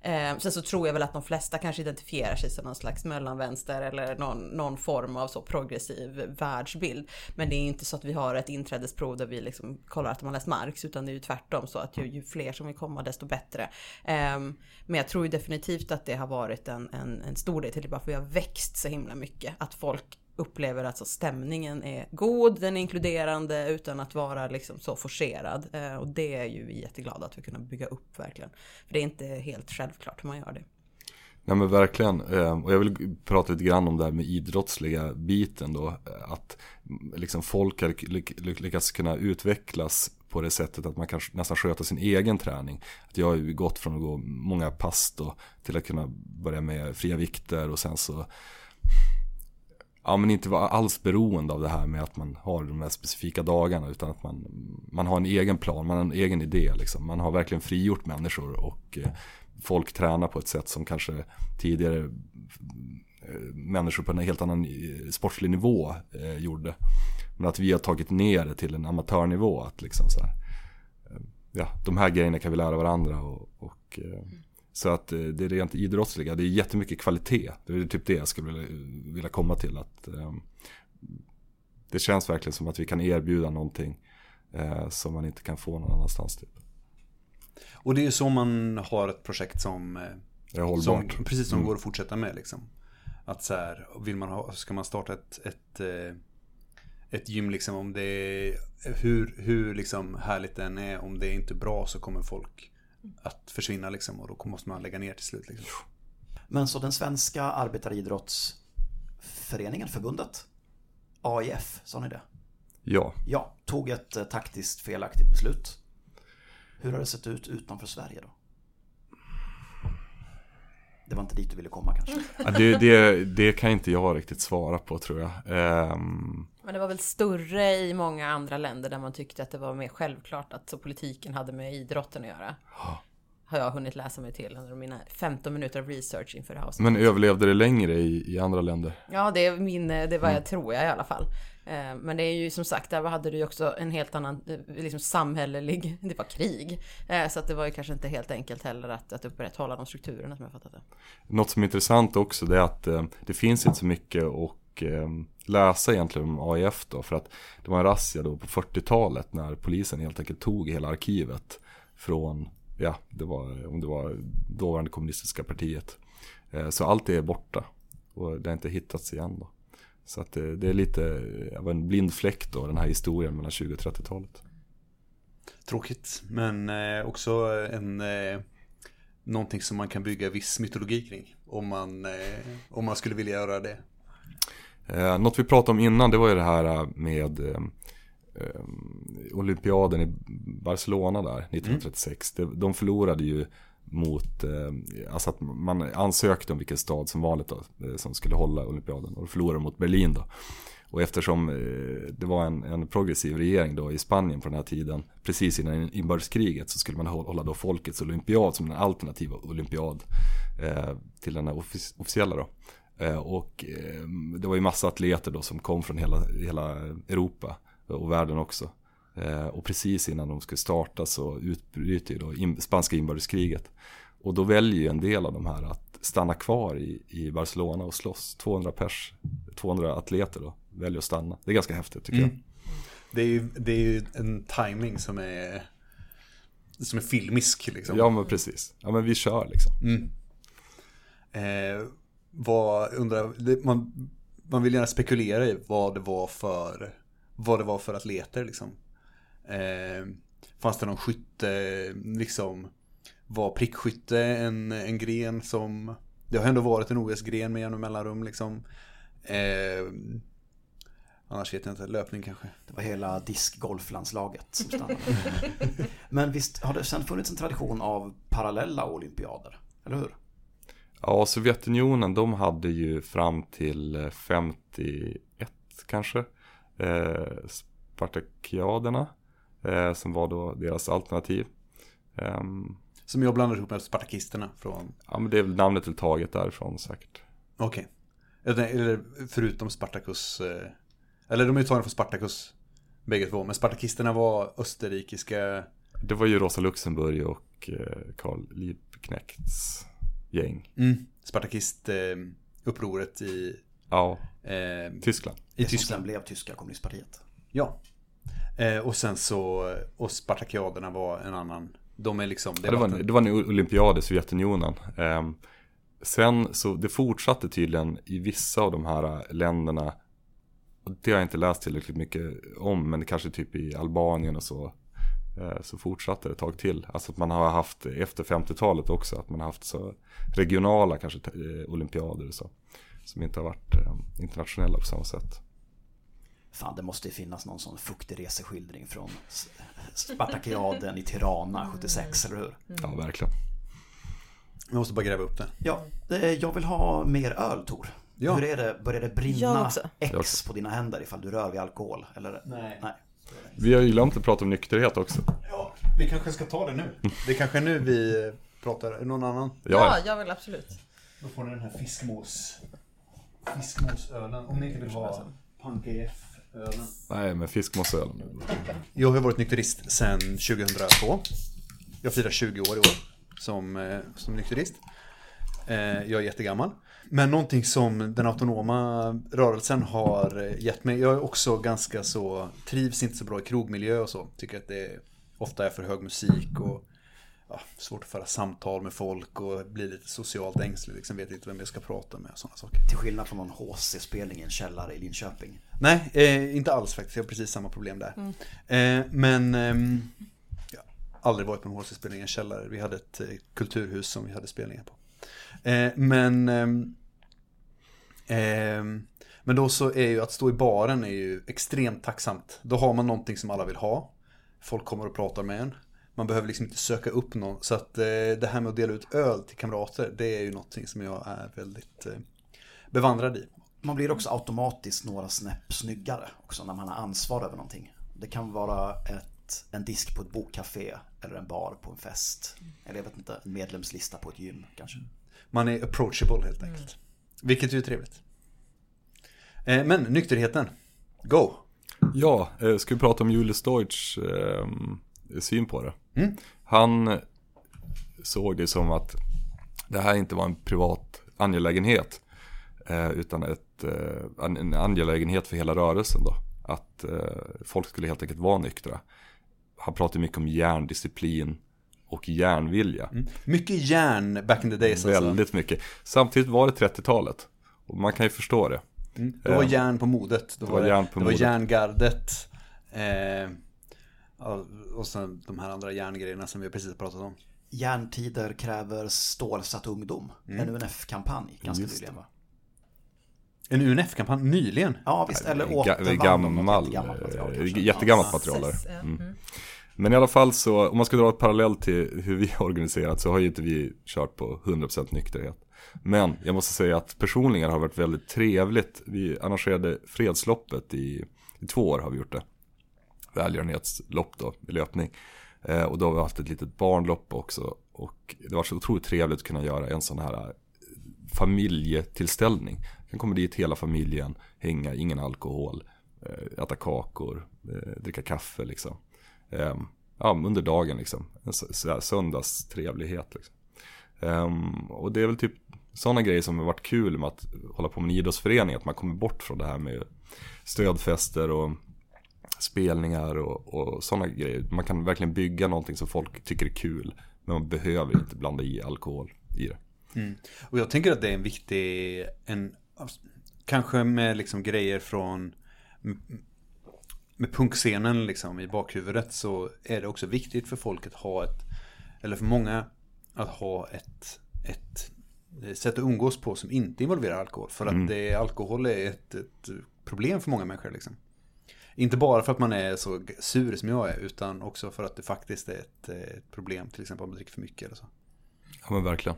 Eh, sen så tror jag väl att de flesta kanske identifierar sig som någon slags mellanvänster eller någon, någon form av så progressiv världsbild. Men det är ju inte så att vi har ett inträdesprov där vi liksom kollar att de har läst Marx, utan det är ju tvärtom så att ju, ju fler som vill komma desto bättre. Eh, men jag tror ju definitivt att det har varit en, en, en stor del till det bara för vi har växt så himla mycket. Att folk upplever att så stämningen är god, den är inkluderande utan att vara liksom så forcerad. Eh, och det är ju vi jätteglada att vi kunnat bygga upp verkligen. För det är inte helt självklart hur man gör det. Nej men verkligen, eh, och jag vill prata lite grann om det här med idrottsliga biten då. Att liksom folk har lyckats kunna utvecklas på det sättet att man kan nästan sköta sin egen träning. Att jag har ju gått från att gå många pass då till att kunna börja med fria vikter och sen så Ja men inte vara alls beroende av det här med att man har de här specifika dagarna utan att man, man har en egen plan, man har en egen idé liksom. Man har verkligen frigjort människor och eh, folk tränar på ett sätt som kanske tidigare eh, människor på en helt annan eh, sportslig nivå eh, gjorde. Men att vi har tagit ner det till en amatörnivå. Att liksom så här, eh, ja, de här grejerna kan vi lära varandra. Och, och, eh, så att eh, det är rent idrottsliga, det är jättemycket kvalitet. Det är typ det jag skulle vilja, komma till. Att, eh, det känns verkligen som att vi kan erbjuda någonting som man inte kan få någon annanstans. Typ. Och det är ju så man har ett projekt som, är hållbart. som precis som Mm. går att fortsätta med liksom. Att så här, vill man ha, ska man starta ett, ett, ett gym liksom om det är, hur, hur liksom härligt den är, om det är inte bra så kommer folk att försvinna liksom och då måste man lägga ner till slut liksom. Men så den svenska arbetaridrottsföreningen, förbundet, AIF, sa ni det? Ja, Ja, tog ett eh, taktiskt felaktigt beslut. Hur har det sett ut utanför Sverige då? Det var inte dit du ville komma kanske? Ja, det, det, det kan inte jag riktigt svara på tror jag. Ehm, Men det var väl större i många andra länder där man tyckte att det var mer självklart att så politiken hade med idrotten att göra. Har jag hunnit läsa mig till under mina 15 minuter av research inför det här men överlevde det längre i, i andra länder? Ja, det är min, det var jag tror jag i alla fall. Eh, men det är ju som sagt, där hade du ju också en helt annan eh, liksom samhällelig, det var krig. Eh, så att det var ju kanske inte helt enkelt heller att, att upprätthålla de strukturerna som jag fattat det. Något som är intressant också det är att det finns inte så mycket att läsa egentligen om AIF då. För att det var en razzia då på 40-talet när polisen helt enkelt tog hela arkivet från, ja, det var, om det var dåvarande kommunistiska partiet. Så allt det är borta och det har inte hittats igen då. Så att det, det är lite av en blind fläck då, den här historien mellan 20 och 30-talet. Tråkigt, men eh, också en eh, någonting som man kan bygga viss mytologi kring. Om man, eh, om man skulle vilja göra det. Eh, något vi pratade om innan det var ju det här eh, med eh, eh, olympiaden i Barcelona där 1936. Det, de förlorade ju mot, eh, alltså att man ansökte om vilken stad som vanligt då, eh, som skulle hålla olympiaden och förlorade mot Berlin då. Och eftersom eh, det var en, en progressiv regering då i Spanien på den här tiden, precis innan inbördeskriget så skulle man hålla då folkets olympiad som en alternativ olympiad eh, till den här offic- officiella då. Eh, och eh, det var ju massa atleter då som kom från hela, hela Europa och världen också. Eh, och precis innan de skulle starta så utbryter ju då in, spanska inbördeskriget. Och då väljer ju en del av de här att stanna kvar i, i Barcelona och slåss. 200 pers, 200 atleter då, väljer att stanna. Det är ganska häftigt tycker Mm. Det är ju, det är ju en timing som är som är filmisk liksom. jag. Ja men precis, ja men vi kör liksom. Mm. Eh, vad undrar, man, man vill gärna spekulera i vad det var för vad det var för atleter liksom. Eh, fanns det någon skytte, liksom var prickskytte en, en gren som det har ändå varit en OS-gren med jämna mellanrum liksom. Eh, annars vet jag inte, löpning kanske. Det var hela diskgolflandslaget som stannade. Men visst har det sen funnits en tradition av parallella olympiader, eller hur? Ja, Sovjetunionen de hade ju fram till eh, 51 kanske eh, Spartakiaderna eh, som var då deras alternativ. Ehm, Som jag blandar ihop med spartakisterna från, ja, men det är väl namnet är taget därifrån säkert. okej. Eller, eller förutom Spartacus. eh, Eller de är ju tagna från Spartacus. Bägge två. Men Spartakisterna var österrikiska. Det var ju Rosa Luxemburg och eh, Karl Liebknechts gäng. Mm. Spartakist eh, upproret i, Ja, eh, Tyskland. i Det som sen Tyskland. blev tyska kommunistpartiet. Ja. Eh, och sen så, och Spartakiaderna var en annan. De är liksom, Ja, det, var, en- det var en olympiad i Sovjetunionen. Ehm, sen så det fortsatte tydligen i vissa av de här länderna. Och det har jag inte läst tillräckligt mycket om, men det kanske typ i Albanien och så. eh, Så fortsatte det ett tag till. Alltså att man har haft efter 50-talet också, att man har haft så regionala kanske eh, olympiader och så. Som inte har varit eh, internationella på samma sätt. Fan, det måste ju finnas någon sån fuktig reseskildring från Spartakiaden i Tirana 76, eller hur? Ja, verkligen. Jag måste bara gräva upp det. Ja, eh, jag vill ha mer öl, Tor. Ja. Hur är det? Börjar det brinna. X på dina händer ifall du rör vid alkohol? Eller? Nej. Nej. Vi har ju glömt att prata om nykterhet också. Ja, vi kanske ska ta det nu. Det är kanske är nu vi pratar. Någon annan? Ja, ja. jag vill absolut. Då får ni den här fiskmås. Fiskmåsölen. Om ni inte vill ha Punk Nej men fiskmåsöl. Jag har varit nykterist sedan 2002. Jag firar 20 år i år som, eh, som nykterist. Eh, jag är jättegammal. Men någonting som den autonoma rörelsen har eh, gett mig. Jag är också ganska så, trivs inte så bra i krogmiljö och så. Tycker att det ofta är för hög musik och ja, svårt att föra samtal med folk och blir lite socialt ängslig. Liksom vet inte vem jag ska prata med och sådana saker. Till skillnad från någon HC-spelning i en källare i Linköping. Nej, eh, inte alls faktiskt. Jag har precis samma problem där. Eh, men ehm, jag har aldrig varit på en HC-spelning i en källare. Vi hade ett eh, kulturhus som vi hade spelningar på. Eh, men ehm, ehm, men då så är ju att stå i baren är ju extremt tacksamt. Då har man någonting som alla vill ha. Folk kommer och pratar med en. Man behöver liksom inte söka upp någon. Så att eh, det här med att dela ut öl till kamrater, det är ju någonting som jag är väldigt eh, bevandrad i. Man blir också automatiskt några snäpp snyggare också när man har ansvar över någonting. Det kan vara ett, en disk på ett bokcafé eller en bar på en fest. Eller jag vet inte, en medlemslista på ett gym kanske. Man är approachable helt enkelt. Vilket ju är trevligt. Eh, men nykterheten. Go! Ja, eh, ska vi prata om Julius Deutsch eh, syn på det. Mm. Han såg det som att det här inte var en privat angelägenhet. Eh, utan ett, eh, en en angelägenhet för hela rörelsen då. Att eh, folk skulle helt enkelt vara nyktra. Han pratade mycket om hjärndisciplin och järnvilja. Mycket järn back in the days alltså. Väldigt mycket. Samtidigt var det 30-talet. Och man kan ju förstå det. Mm. Det var järn på modet. Då Det var järn på det var modet. järngardet. Eh, och sen de här andra järngrejerna som vi precis pratat om. Järntider kräver stålsatt ungdom. En UNF-kampanj ganska Just nyligen va? En UNF-kampanj nyligen. Ja visst, eller Ga- återvann gammal, jättegammalt material eh, kanske. jättegammalt material där. Ja. Mm. Men i alla fall så, om man ska dra ett parallell till hur vi har organiserat så har ju inte vi kört på 100% nykterhet. Men jag måste säga att personligen har det varit väldigt trevligt. Vi arrangerade fredsloppet i, i två år har vi gjort det. Välgörenhetslopp då, i löpning. Eh, och då har vi haft ett litet barnlopp också. Och det var så otroligt trevligt att kunna göra en sån här eh, familjetillställning. Man kommer dit hela familjen, hänga, ingen alkohol, eh, äta kakor, eh, dricka kaffe liksom. Ehm, ja, under dagen liksom. En så här söndagstrevlighet liksom. Ehm, och det är väl typ sådana grejer som har varit kul med att hålla på med en idrottsförening. Att man kommer bort från det här med stödfester och spelningar och, och sådana grejer. Man kan verkligen bygga någonting som folk tycker är kul. Men man behöver inte blanda i alkohol i det. Och jag tänker att det är en viktig, en, kanske med liksom grejer från med punkscenen liksom i bakhuvudet så är det också viktigt för folk att ha ett, eller för många att ha ett, ett sätt att umgås på som inte involverar alkohol. För att det, alkohol är ett, ett problem för många människor liksom. Inte bara för att man är så sur som jag är, utan också för att det faktiskt är ett, eh, ett problem, till exempel om man dricker för mycket eller så. Ja men verkligen.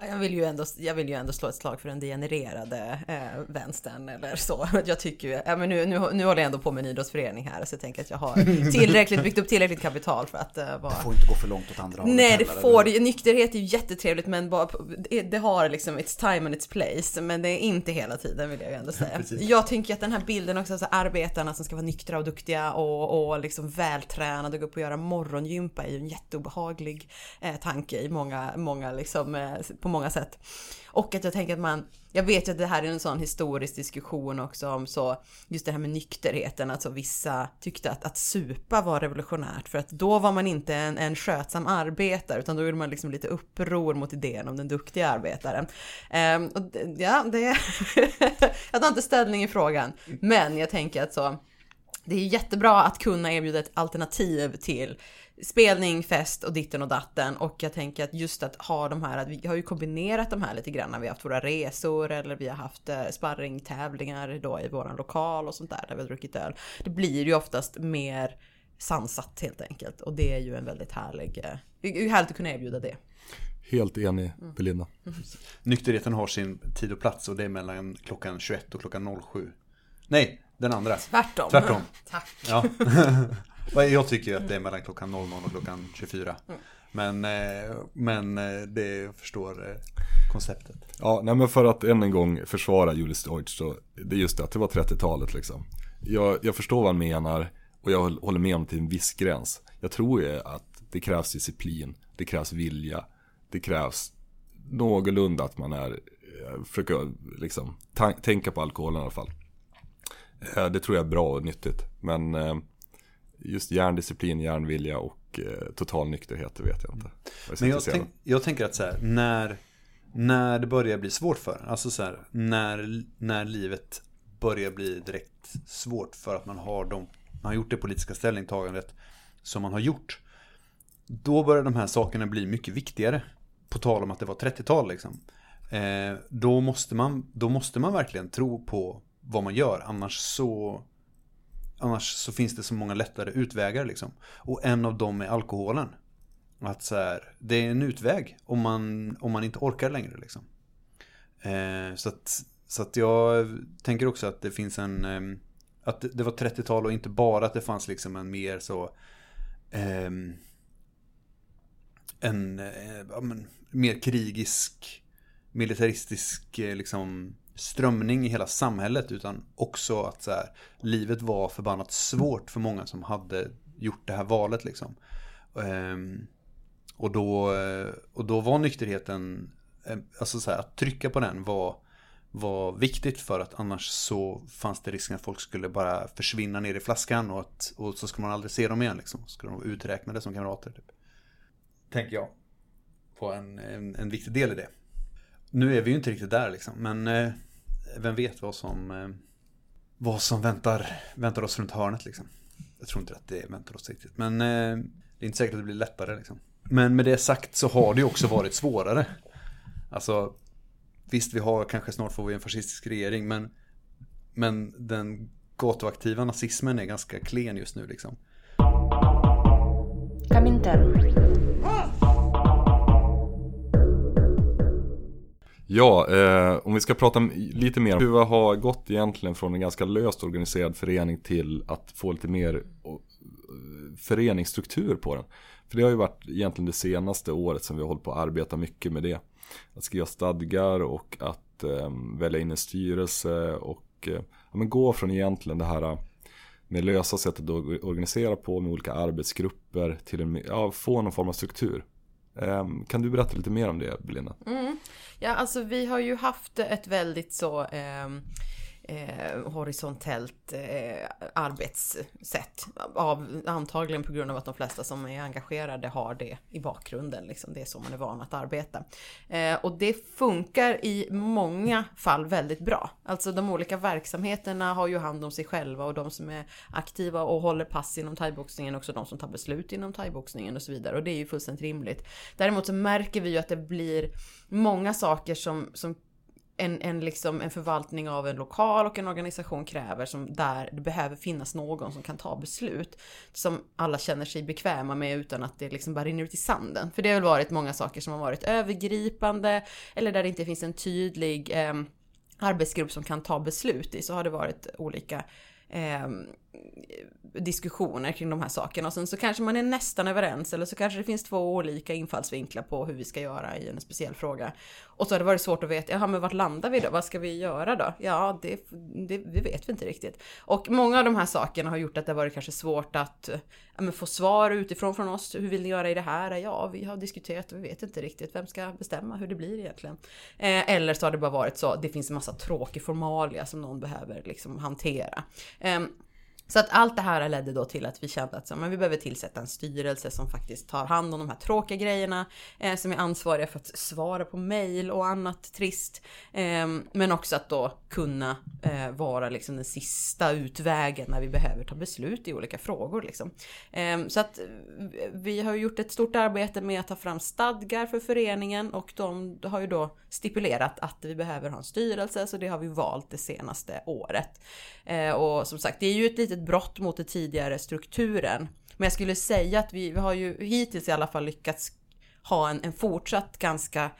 Jag vill, ju ändå, jag vill ju ändå slå ett slag för den degenererade eh, vänstern eller så. Jag tycker ju, ja, men nu, nu, nu håller jag ändå på med en idrottsförening här så jag tänker att jag har tillräckligt, byggt upp tillräckligt kapital för att eh, vara... Det får inte gå för långt åt andra hållet Nej, det heller, får det Nykterhet är ju jättetrevligt men bara, det, det har liksom its time and its place. Men det är inte hela tiden vill jag ju ändå säga. jag tänker att den här bilden också, alltså arbetarna som ska vara nyktra och duktiga och, och liksom vältränade och gå upp och göra morgongympa är ju en jätteobehaglig eh, tanke i många, många liksom, eh, på många sätt. Och att jag tänker att man, jag vet ju att det här är en sån historisk diskussion också om så, just det här med nykterheten, alltså vissa tyckte att, att supa var revolutionärt för att då var man inte en, en skötsam arbetare utan då gjorde man liksom lite uppror mot idén om den duktiga arbetaren. Ehm, och ja, det jag tar inte ställning i frågan, men jag tänker att så, det är jättebra att kunna erbjuda ett alternativ till spelning, fest och ditten och datten och jag tänker att just att ha de här, att vi har ju kombinerat de här lite grann när vi har haft våra resor eller vi har haft eh, sparringtävlingar då i våran lokal och sånt där där vi har druckit öl. Det blir ju oftast mer sansat helt enkelt och det är ju en väldigt härlig, eh, härligt att kunna erbjuda det. Helt enig, Mm. Belinda. Nykterheten har sin tid och plats och det är mellan klockan 21 och klockan 07. Nej, den andra. Tvärtom. Tvärtom. Tack. Ja. Jag tycker ju att det är mellan klockan 00 och klockan 24. Mm. Men, eh, men eh, det förstår eh, konceptet. Ja, nej men för att än en gång försvara Julius Deutsch så det är just det att det var 30-talet liksom. Jag, jag förstår vad han menar och jag håller med om till en viss gräns. Jag tror ju att det krävs disciplin, det krävs vilja, det krävs någorlunda att man är, försöker liksom tänka på alkoholen i alla fall. Det tror jag är bra och nyttigt. Men eh, just hjärndisciplin, hjärnvilja och eh, total nykterhet, det vet jag inte. Jag Men jag, tänk, jag tänker att så här, när, när det börjar bli svårt för en, alltså så här, när, när livet börjar bli direkt svårt för att man har, de, man har gjort det politiska ställningstagandet som man har gjort. Då börjar de här sakerna bli mycket viktigare. På tal om att det var 30-tal liksom. Eh, då, måste man, då måste man verkligen tro på vad man gör. Annars så, annars så finns det så många lättare utvägar liksom. Och en av dem är alkoholen. Att så här, det är en utväg om man, om man inte orkar längre liksom. Eh, så, att, så att jag tänker också att det finns en... Eh, att det- det var 30-tal och inte bara att det fanns liksom en mer så... Eh, en eh, ja, men, mer krigisk, militaristisk eh, liksom, strömning i hela samhället. Utan också att så här, livet var förbannat svårt för många som hade gjort det här valet. Liksom. Ehm, och, då, eh, och då var nykterheten, eh, alltså så här, att trycka på den var, var viktigt för att annars så fanns det risken att folk skulle bara försvinna ner i flaskan och, att, och så skulle man aldrig se dem igen. Liksom. Så skulle de vara uträknade som kamrater. Typ. Tänker jag. På en, en, en viktig del i det. Nu är vi ju inte riktigt där liksom, men eh, vem vet vad som, eh, vad som väntar, väntar oss runt hörnet liksom. Jag tror inte att det väntar oss riktigt, men eh, det är inte säkert att det blir lättare liksom. Men med det sagt så har det ju också varit svårare. Alltså, visst vi har kanske snart får vi en fascistisk regering, men, men den gatuaktiva nazismen är ganska klen just nu liksom. Comintern. Ja, eh, om vi ska prata lite mer om hur vi har gått egentligen från en ganska löst organiserad förening till att få lite mer föreningsstruktur på den. För det har ju varit egentligen det senaste året som vi har hållit på att arbeta mycket med det. Att skriva stadgar och att eh, välja in en styrelse och eh, ja, men gå från egentligen det här med lösa sättet att organisera på med olika arbetsgrupper till en, ja, få någon form av struktur. Ehm, kan du berätta lite mer om det, Belinda? Mm. Ja, alltså vi har ju haft ett väldigt så ehm, eh, horisontellt eh, arbetssätt. Av, antagligen på grund av att de flesta som är engagerade har det i bakgrunden. Liksom. Det är så man är van att arbeta. Eh, och det funkar i många fall väldigt bra. Alltså de olika verksamheterna har ju hand om sig själva och de som är aktiva och håller pass inom thaiboxningen, också de som tar beslut inom thaiboxningen och så vidare. Och det är ju fullständigt rimligt. Däremot så märker vi ju att det blir många saker som, som en, en, liksom, en förvaltning av en lokal och en organisation kräver som där det behöver finnas någon som kan ta beslut som alla känner sig bekväma med utan att det liksom bara rinner ut i sanden. För det har väl varit många saker som har varit övergripande eller där det inte finns en tydlig eh, arbetsgrupp som kan ta beslut i så har det varit olika eh, diskussioner kring de här sakerna och sen så kanske man är nästan överens eller så kanske det finns två olika infallsvinklar på hur vi ska göra i en speciell fråga. Och så har det varit svårt att veta, jaha men vart landar vi då? Vad ska vi göra då? Ja, det, det, det vet vi inte riktigt. Och många av de här sakerna har gjort att det har varit kanske svårt att ja, men få svar utifrån från oss. Hur vill ni göra i det här? Ja, vi har diskuterat och vi vet inte riktigt. Vem ska bestämma hur det blir egentligen? Eh, eller så har det bara varit så, det finns en massa tråkig formalia som någon behöver liksom hantera. Eh, så att allt det här ledde då till att vi kände att så, men vi behöver tillsätta en styrelse som faktiskt tar hand om de här tråkiga grejerna, eh, som är ansvariga för att svara på mejl och annat trist. Eh, men också att då kunna eh, vara liksom den sista utvägen när vi behöver ta beslut i olika frågor. Liksom. Ehm, så att eh, vi har gjort ett stort arbete med att ta fram stadgar för föreningen och de har ju då stipulerat att vi behöver ha en styrelse, så det har vi valt det senaste året. Eh, och som sagt, det är ju ett litet brott mot den tidigare strukturen. Men jag skulle säga att vi, vi har ju hittills i alla fall lyckats ha en, en fortsatt ganska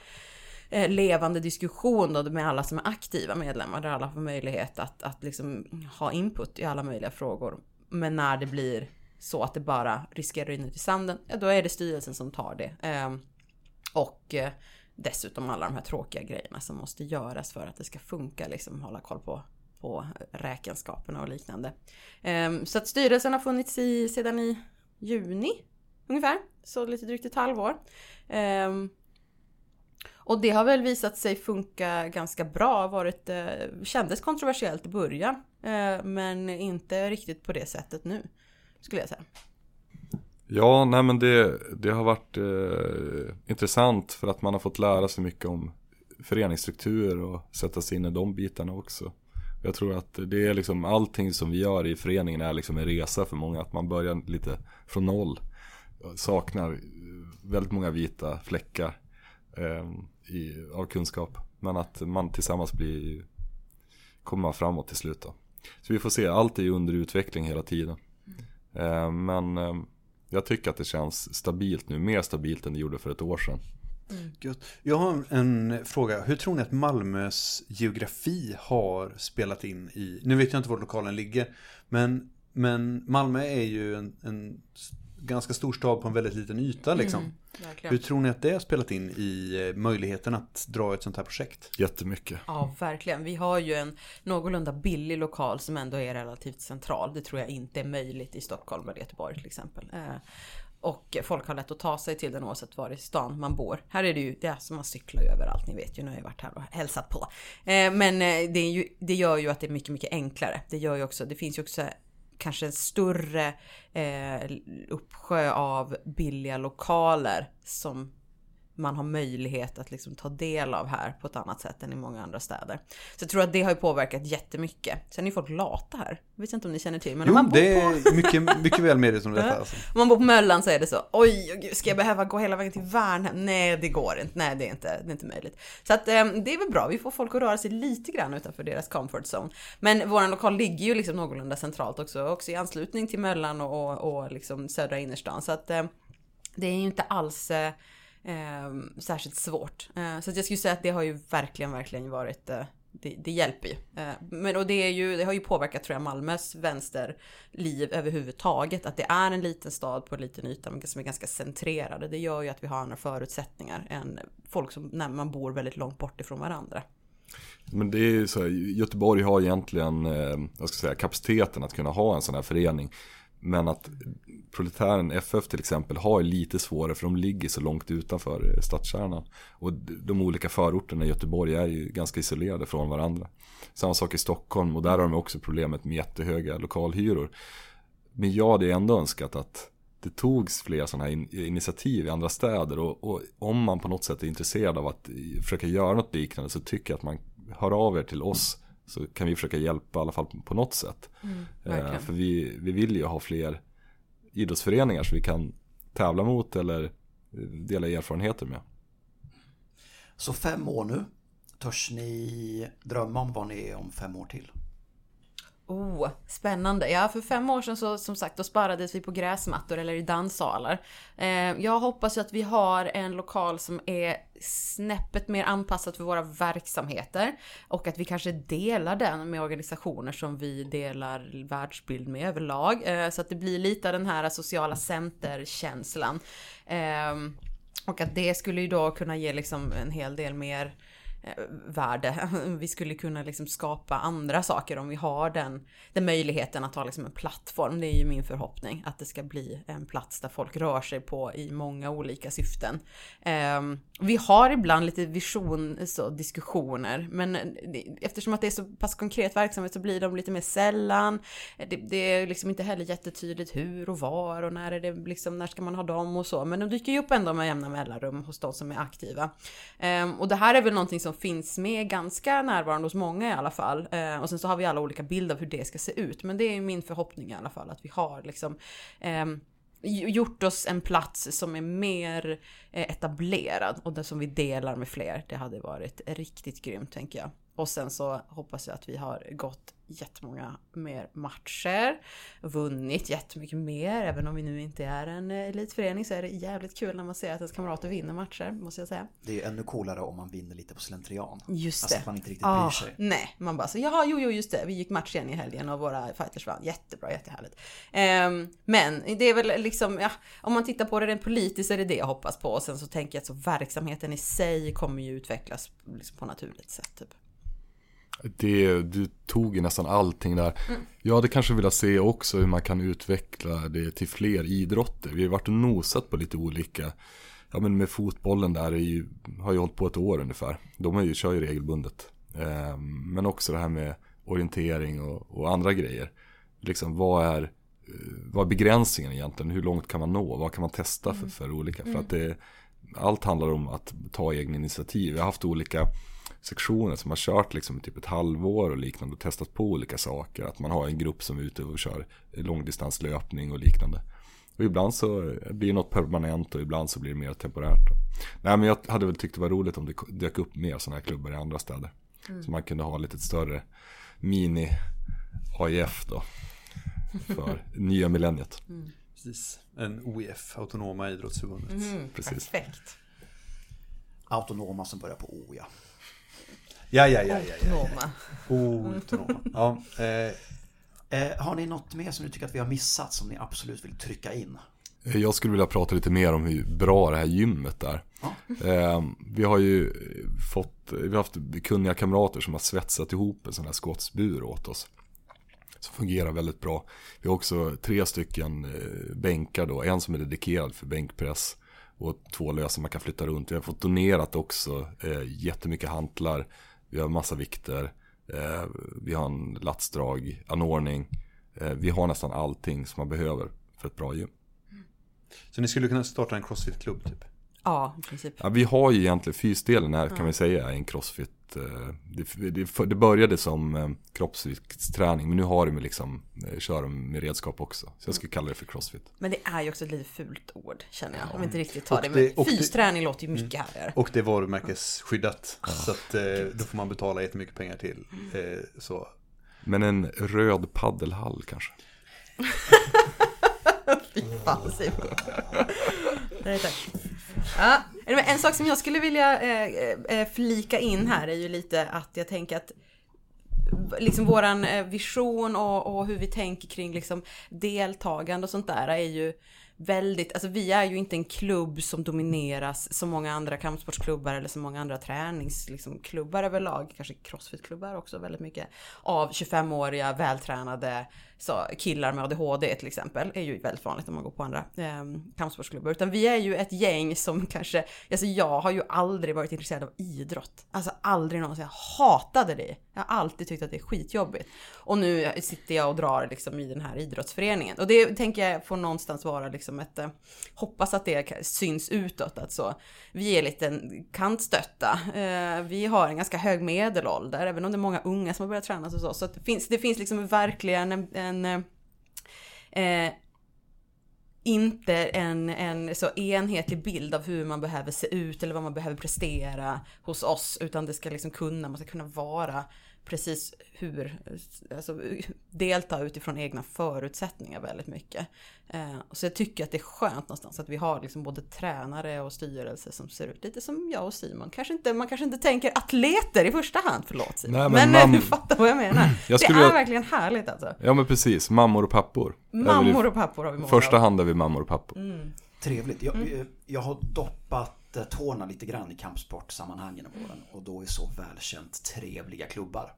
eh, levande diskussion då med alla som är aktiva medlemmar där alla får möjlighet att, att liksom ha input i alla möjliga frågor. Men när det blir så att det bara riskerar att rinna ut i sanden, ja, då är det styrelsen som tar det. Eh, och eh, dessutom alla de här tråkiga grejerna som måste göras för att det ska funka, liksom hålla koll på på räkenskaperna och liknande. Ehm, så att styrelsen har funnits i sedan i juni ungefär, så lite drygt ett halvår. Ehm, och det har väl visat sig funka ganska bra, varit, eh, kändes kontroversiellt i början, eh, men inte riktigt på det sättet nu, skulle jag säga. Ja, nej men det, det har varit eh, intressant för att man har fått lära sig mycket om föreningsstrukturer och sätta sig in i de bitarna också. Jag tror att det är liksom allting som vi gör i föreningen är liksom en resa för många. Att man börjar lite från noll. Saknar väldigt många vita fläckar eh, i, av kunskap. Men att man tillsammans blir, kommer framåt till slut då. Så vi får se, allt är ju under utveckling hela tiden. Eh, men eh, jag tycker att det känns stabilt nu, mer stabilt än det gjorde för ett år sedan. Mm. Jag har en fråga. Hur tror ni att Malmös geografi har spelat in i... Nu vet jag inte var lokalen ligger. Men, men Malmö är ju en, en ganska stor stad på en väldigt liten yta. Liksom. Mm, Hur tror ni att det har spelat in i eh, möjligheten att dra ett sånt här projekt? Jättemycket. Ja, verkligen. Vi har ju en någorlunda billig lokal som ändå är relativt central. Det tror jag inte är möjligt i Stockholm eller Göteborg till exempel. Eh, och folk har lätt att ta sig till den oavsett var i stan man bor. Här är det ju, det är som man cyklar ju överallt, ni vet ju, nu har jag varit här och hälsat på. Eh, men det, är ju, det gör ju att det är mycket, mycket enklare. Det gör ju också, det finns ju också kanske en större eh, uppsjö av billiga lokaler som man har möjlighet att liksom ta del av här på ett annat sätt än i många andra städer. Så jag tror att det har ju påverkat jättemycket. Sen är ju folk lata här. Jag vet inte om ni känner till. Men jo, man bor det på... är mycket, mycket väl medveten om detta. Alltså. Om man bor på Möllan så är det så. Oj, gud, ska jag behöva gå hela vägen till Värnhem? Nej, det går inte. Nej, det är inte, det är inte möjligt. Så att eh, det är väl bra. Vi får folk att röra sig lite grann utanför deras comfort zone. Men våran lokal ligger ju liksom någorlunda centralt också. Också i anslutning till Möllan och, och, och liksom södra innerstan. Så att eh, det är ju inte alls eh, eh, särskilt svårt. Eh, så att jag skulle säga att det har ju verkligen, verkligen varit eh, det, det, hjälper ju. Eh, men och det, är ju, det har ju påverkat tror jag Malmös vänsterliv överhuvudtaget. Att det är en liten stad på en liten yta som är ganska centrerade. Det gör ju att vi har andra förutsättningar än folk som när man bor väldigt långt bort ifrån varandra. Men det är ju så här, Göteborg har egentligen, eh, jag ska säga, kapaciteten att kunna ha en sån här förening. Men att proletären FF till exempel har lite svårare för de ligger så långt utanför stadskärnan. Och de olika förorterna i Göteborg är ju ganska isolerade från varandra. Samma sak i Stockholm och där har de också problemet med jättehöga lokalhyror. Men jag hade ändå önskat att det togs fler sådana här initiativ i andra städer och, och, om man på något sätt är intresserad av att försöka göra något liknande så tycker jag att man hör av er till oss så kan vi försöka hjälpa i alla fall på något sätt. Mm, eh, för vi, vi vill ju ha fler idrottsföreningar som vi kan tävla mot eller eh, dela erfarenheter med. Så fem år nu Törs ni drömma om vad ni är om fem år till? Oh, spännande. Ja, för fem år sedan så som sagt, då sparades vi på gräsmattor eller i danssalar. Eh, jag hoppas ju att vi har en lokal som är snäppet mer anpassad för våra verksamheter och att vi kanske delar den med organisationer som vi delar världsbild med överlag. Eh, så att det blir lite av den här sociala centerkänslan. Eh, och att det skulle ju då kunna ge liksom en hel del mer eh, värde. Vi skulle kunna liksom skapa andra saker om vi har den, den möjligheten att ha liksom en plattform. Det är ju min förhoppning att det ska bli en plats där folk rör sig på i många olika syften. Ehm, vi har ibland lite vision, så, diskussioner, men eftersom att det är så pass konkret verksamhet så blir de lite mer sällan. Det, det är liksom inte heller jättetydligt hur och var och när är det liksom, när ska man ha dem och så. Men de dyker ju upp ändå med jämna mellanrum hos de som är aktiva. Ehm, och det här är väl någonting som finns med ganska närvarande hos många i alla fall. Eh, och sen så har vi alla olika bilder av hur det ska se ut. Men det är min förhoppning i alla fall att vi har liksom eh, gjort oss en plats som är mer eh, etablerad och det som vi delar med fler. Det hade varit riktigt grymt tänker jag. Och sen så hoppas jag att vi har gått jättemånga mer matcher, vunnit jättemycket mer. Även om vi nu inte är en elitförening så är det jävligt kul när man ser att ens kamrater vinner matcher, måste jag säga. Det är ännu coolare om man vinner lite på slentrian. Just Alltså det. att man inte riktigt Ah, bryr sig. nej, man bara så jaha, jo, jo, just det. Vi gick match igen i helgen och våra fighters vann. Jättebra, jättehärligt. Ehm, men det är väl liksom, ja, om man tittar på det rent politiskt är det det jag hoppas på. Och sen så tänker jag att så verksamheten i sig kommer ju utvecklas liksom på naturligt sätt. Typ. Det, du tog ju nästan allting där. Jag hade kanske velat se också hur man kan utveckla det till fler idrotter. Vi har varit och nosat på lite olika. Ja men med fotbollen där är ju, har ju hållit på ett år ungefär. De har ju, kör ju regelbundet. Eh, men också det här med orientering och, och andra grejer. Liksom vad är, eh, vad är begränsningen egentligen? Hur långt kan man nå? Vad kan man testa för, för olika? För att det, allt handlar om att ta egna initiativ. Vi har haft olika sektioner som har kört liksom typ ett halvår och liknande och testat på olika saker. Att man har en grupp som är ute och kör långdistanslöpning och liknande. Och ibland så blir det något permanent och ibland så blir det mer temporärt. Nej men jag hade väl tyckt det var roligt om det dök upp mer sådana här klubbar i andra städer. Så man kunde ha lite större mini AIF då. För nya millenniet. Precis. En OIF, Autonoma Idrottsförbundet. Precis. Perfekt. Autonoma som börjar på O ja. Ja, ja, ja, ja, ja. Noma. Oh, autonoma. Ja, eh, Eh, har ni något mer som ni tycker att vi har missat som ni absolut vill trycka in? Jag skulle vilja prata lite mer om hur bra det här gymmet är. Eh, vi har ju fått, vi har haft kunniga kamrater som har svetsat ihop en sån här skottsbur åt oss. Som fungerar väldigt bra. Vi har också tre stycken eh, bänkar då, en som är dedikerad för bänkpress. Och två lösa man kan flytta runt. Vi har fått donerat också eh, jättemycket hantlar. Vi har massa vikter. Eh, vi har en latsdrag, anordning. Eh, vi har nästan allting som man behöver för ett bra gym. så ni skulle kunna starta en crossfit-klubb typ? Ja, i princip. Ja, vi har ju egentligen fysdelen här kan vi säga är en crossfit. Eh, Det, det, det började som eh, kroppsviktsträning men nu har de liksom, eh, kör de med redskap också. Så jag skulle kalla det för crossfit. Men det är ju också ett lite fult ord, känner jag. Om vi inte riktigt tar Och det. det- Men fysträning låter ju mycket härligare. Och det är varumärkesskyddat. Så att då får man betala jättemycket pengar till. Eh, så. Men en röd paddelhall kanske. Fan, Simon. Nej, tack. Ja, en sak som jag skulle vilja eh, eh, flika in här är ju lite att jag tänker att liksom våran eh, vision och, och hur vi tänker kring liksom deltagande och sånt där är ju väldigt, alltså vi är ju inte en klubb som domineras som många andra kampsportsklubbar eller som många andra träningsklubbar liksom, överlag, kanske crossfitklubbar också väldigt mycket, av 25-åriga vältränade så, killar med ADHD till exempel, är ju väldigt vanligt om man går på andra eh, kampsportsklubbar. Utan vi är ju ett gäng som kanske, alltså jag har ju aldrig varit intresserad av idrott. Alltså aldrig någonsin, jag hatade det. Jag har alltid tyckt att det är skitjobbigt. Och nu sitter jag och drar liksom i den här idrottsföreningen. Och det tänker jag får någonstans vara liksom ett, eh, hoppas att det syns utåt att så, vi är lite kantstötta. Eh, vi har en ganska hög medelålder, även om det är många unga som har börjat träna och så. Så att det finns, det finns liksom verkligen en, en eh, inte en, en så enhetlig bild av hur man behöver se ut eller vad man behöver prestera hos oss utan det ska liksom kunna, man ska kunna vara precis hur, alltså delta utifrån egna förutsättningar väldigt mycket. Eh, så jag tycker att det är skönt någonstans att vi har liksom både tränare och styrelse som ser ut lite som jag och Simon. Kanske inte, man kanske inte tänker atleter i första hand, förlåt Simon. Nej, men men eh, mam- du fattar vad jag menar. Jag det är vilja- verkligen härligt alltså. Ja men precis, mammor och pappor. Mammor och pappor har vi många Första hand är vi mammor och pappor. Trevligt. Jag, jag har doppat eh, tårna lite grann i kampsportsammanhang genom åren och då är så välkänt trevliga klubbar.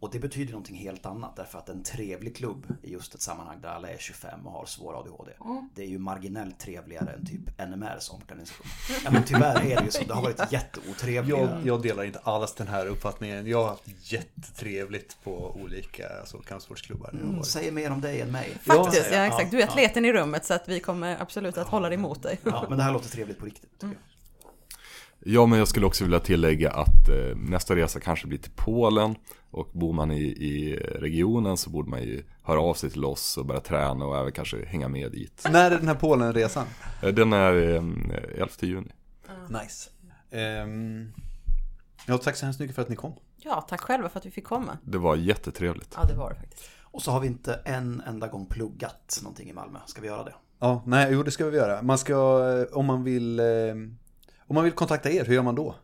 Och det betyder någonting helt annat därför att en trevlig klubb i just ett sammanhang där alla är 25 och har svår ADHD. Det är ju marginellt trevligare än typ NMRs omklädningsrum. Ja men tyvärr är det ju så. Det har varit jätteotrevliga. Jag, jag delar inte alls den här uppfattningen. Jag har haft jättetrevligt på olika alltså, kampsportsklubbar. Mm, säger mer om dig än mig. Faktiskt, ja, Ja, exakt. Du är atleten i rummet så att vi kommer absolut att hålla dig emot dig. Ja, men det här låter trevligt på riktigt. tycker jag. Ja, men jag skulle också vilja tillägga att eh, nästa resa kanske blir till Polen. Och bor man i, i regionen så borde man ju höra av sig till oss och börja träna och även kanske hänga med dit. När är den här Polenresan? Eh, Den är eh, 11 juni. Nice. Ehm, ja, tack så hemskt mycket för att ni kom. Ja, tack själva för att vi fick komma. Det var jättetrevligt. Ja, det var det faktiskt. Och så har vi inte en enda gång pluggat någonting i Malmö. Ska vi göra det? Ja, nej, jo det ska vi göra. Man ska, eh, om man vill, eh, om man vill kontakta er, hur gör man då?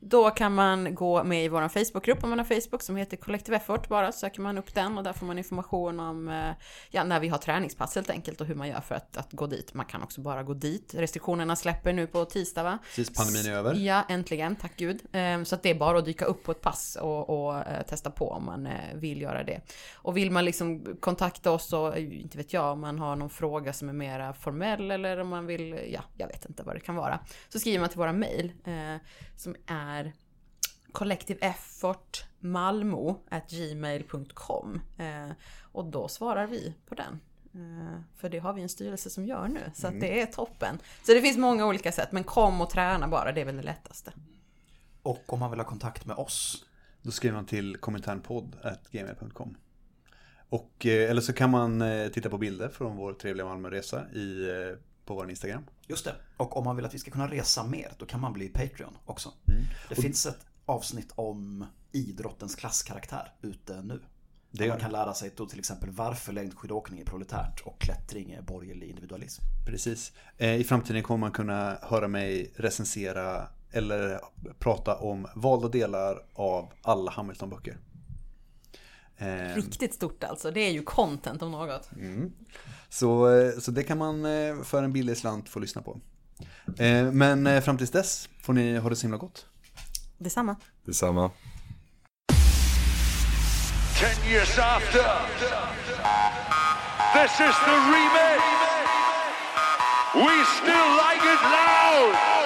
Då kan man gå med i vår Facebookgrupp om man har Facebook som heter Collective Effort bara. Söker man upp den och där får man information om eh, ja, när vi har träningspass helt enkelt och hur man gör för att, att gå dit. Man kan också bara gå dit. Restriktionerna släpper nu på tisdag va? Precis, pandemin är över. Ja, äntligen, tack gud. Ehm, Så att det är bara att dyka upp på ett pass och, och eh, testa på om man eh, vill göra det. Och vill man liksom kontakta oss eh, inte vet jag, om man har någon fråga som är mera formell eller om man vill, ja, jag vet inte vad det kan vara. Så skriver man till våra mejl som är kollektiveffortmalmo.gmail.com eh, och då svarar vi på den. Eh, För det har vi en styrelse som gör nu, så att det är toppen. Så det finns många olika sätt, men kom och träna bara, det är väl det lättaste. Och om man vill ha kontakt med oss Då skriver man till kominternpodd.gmail.com Och, eh, eller så kan man eh, titta på bilder från vår trevliga Malmöresa i, på vår Instagram. Just det. Och om man vill att vi ska kunna resa mer, då kan man bli Patreon också. Det finns ett avsnitt om idrottens klasskaraktär ute nu. Det man kan lära sig då till exempel varför längdskidåkning är proletärt och klättring är borgerlig individualism. Precis. Eh, I framtiden kommer man kunna höra mig recensera eller prata om valda delar av alla Hamilton-böcker. Eh, Riktigt stort alltså, det är ju content om något. Så, eh, så det kan man eh, för en billig slant få lyssna på. Eh, Men eh, fram tills dess får ni ha det så himla gott. Detsamma. Detsamma. Ten years after, this is the remake. We still like it loud.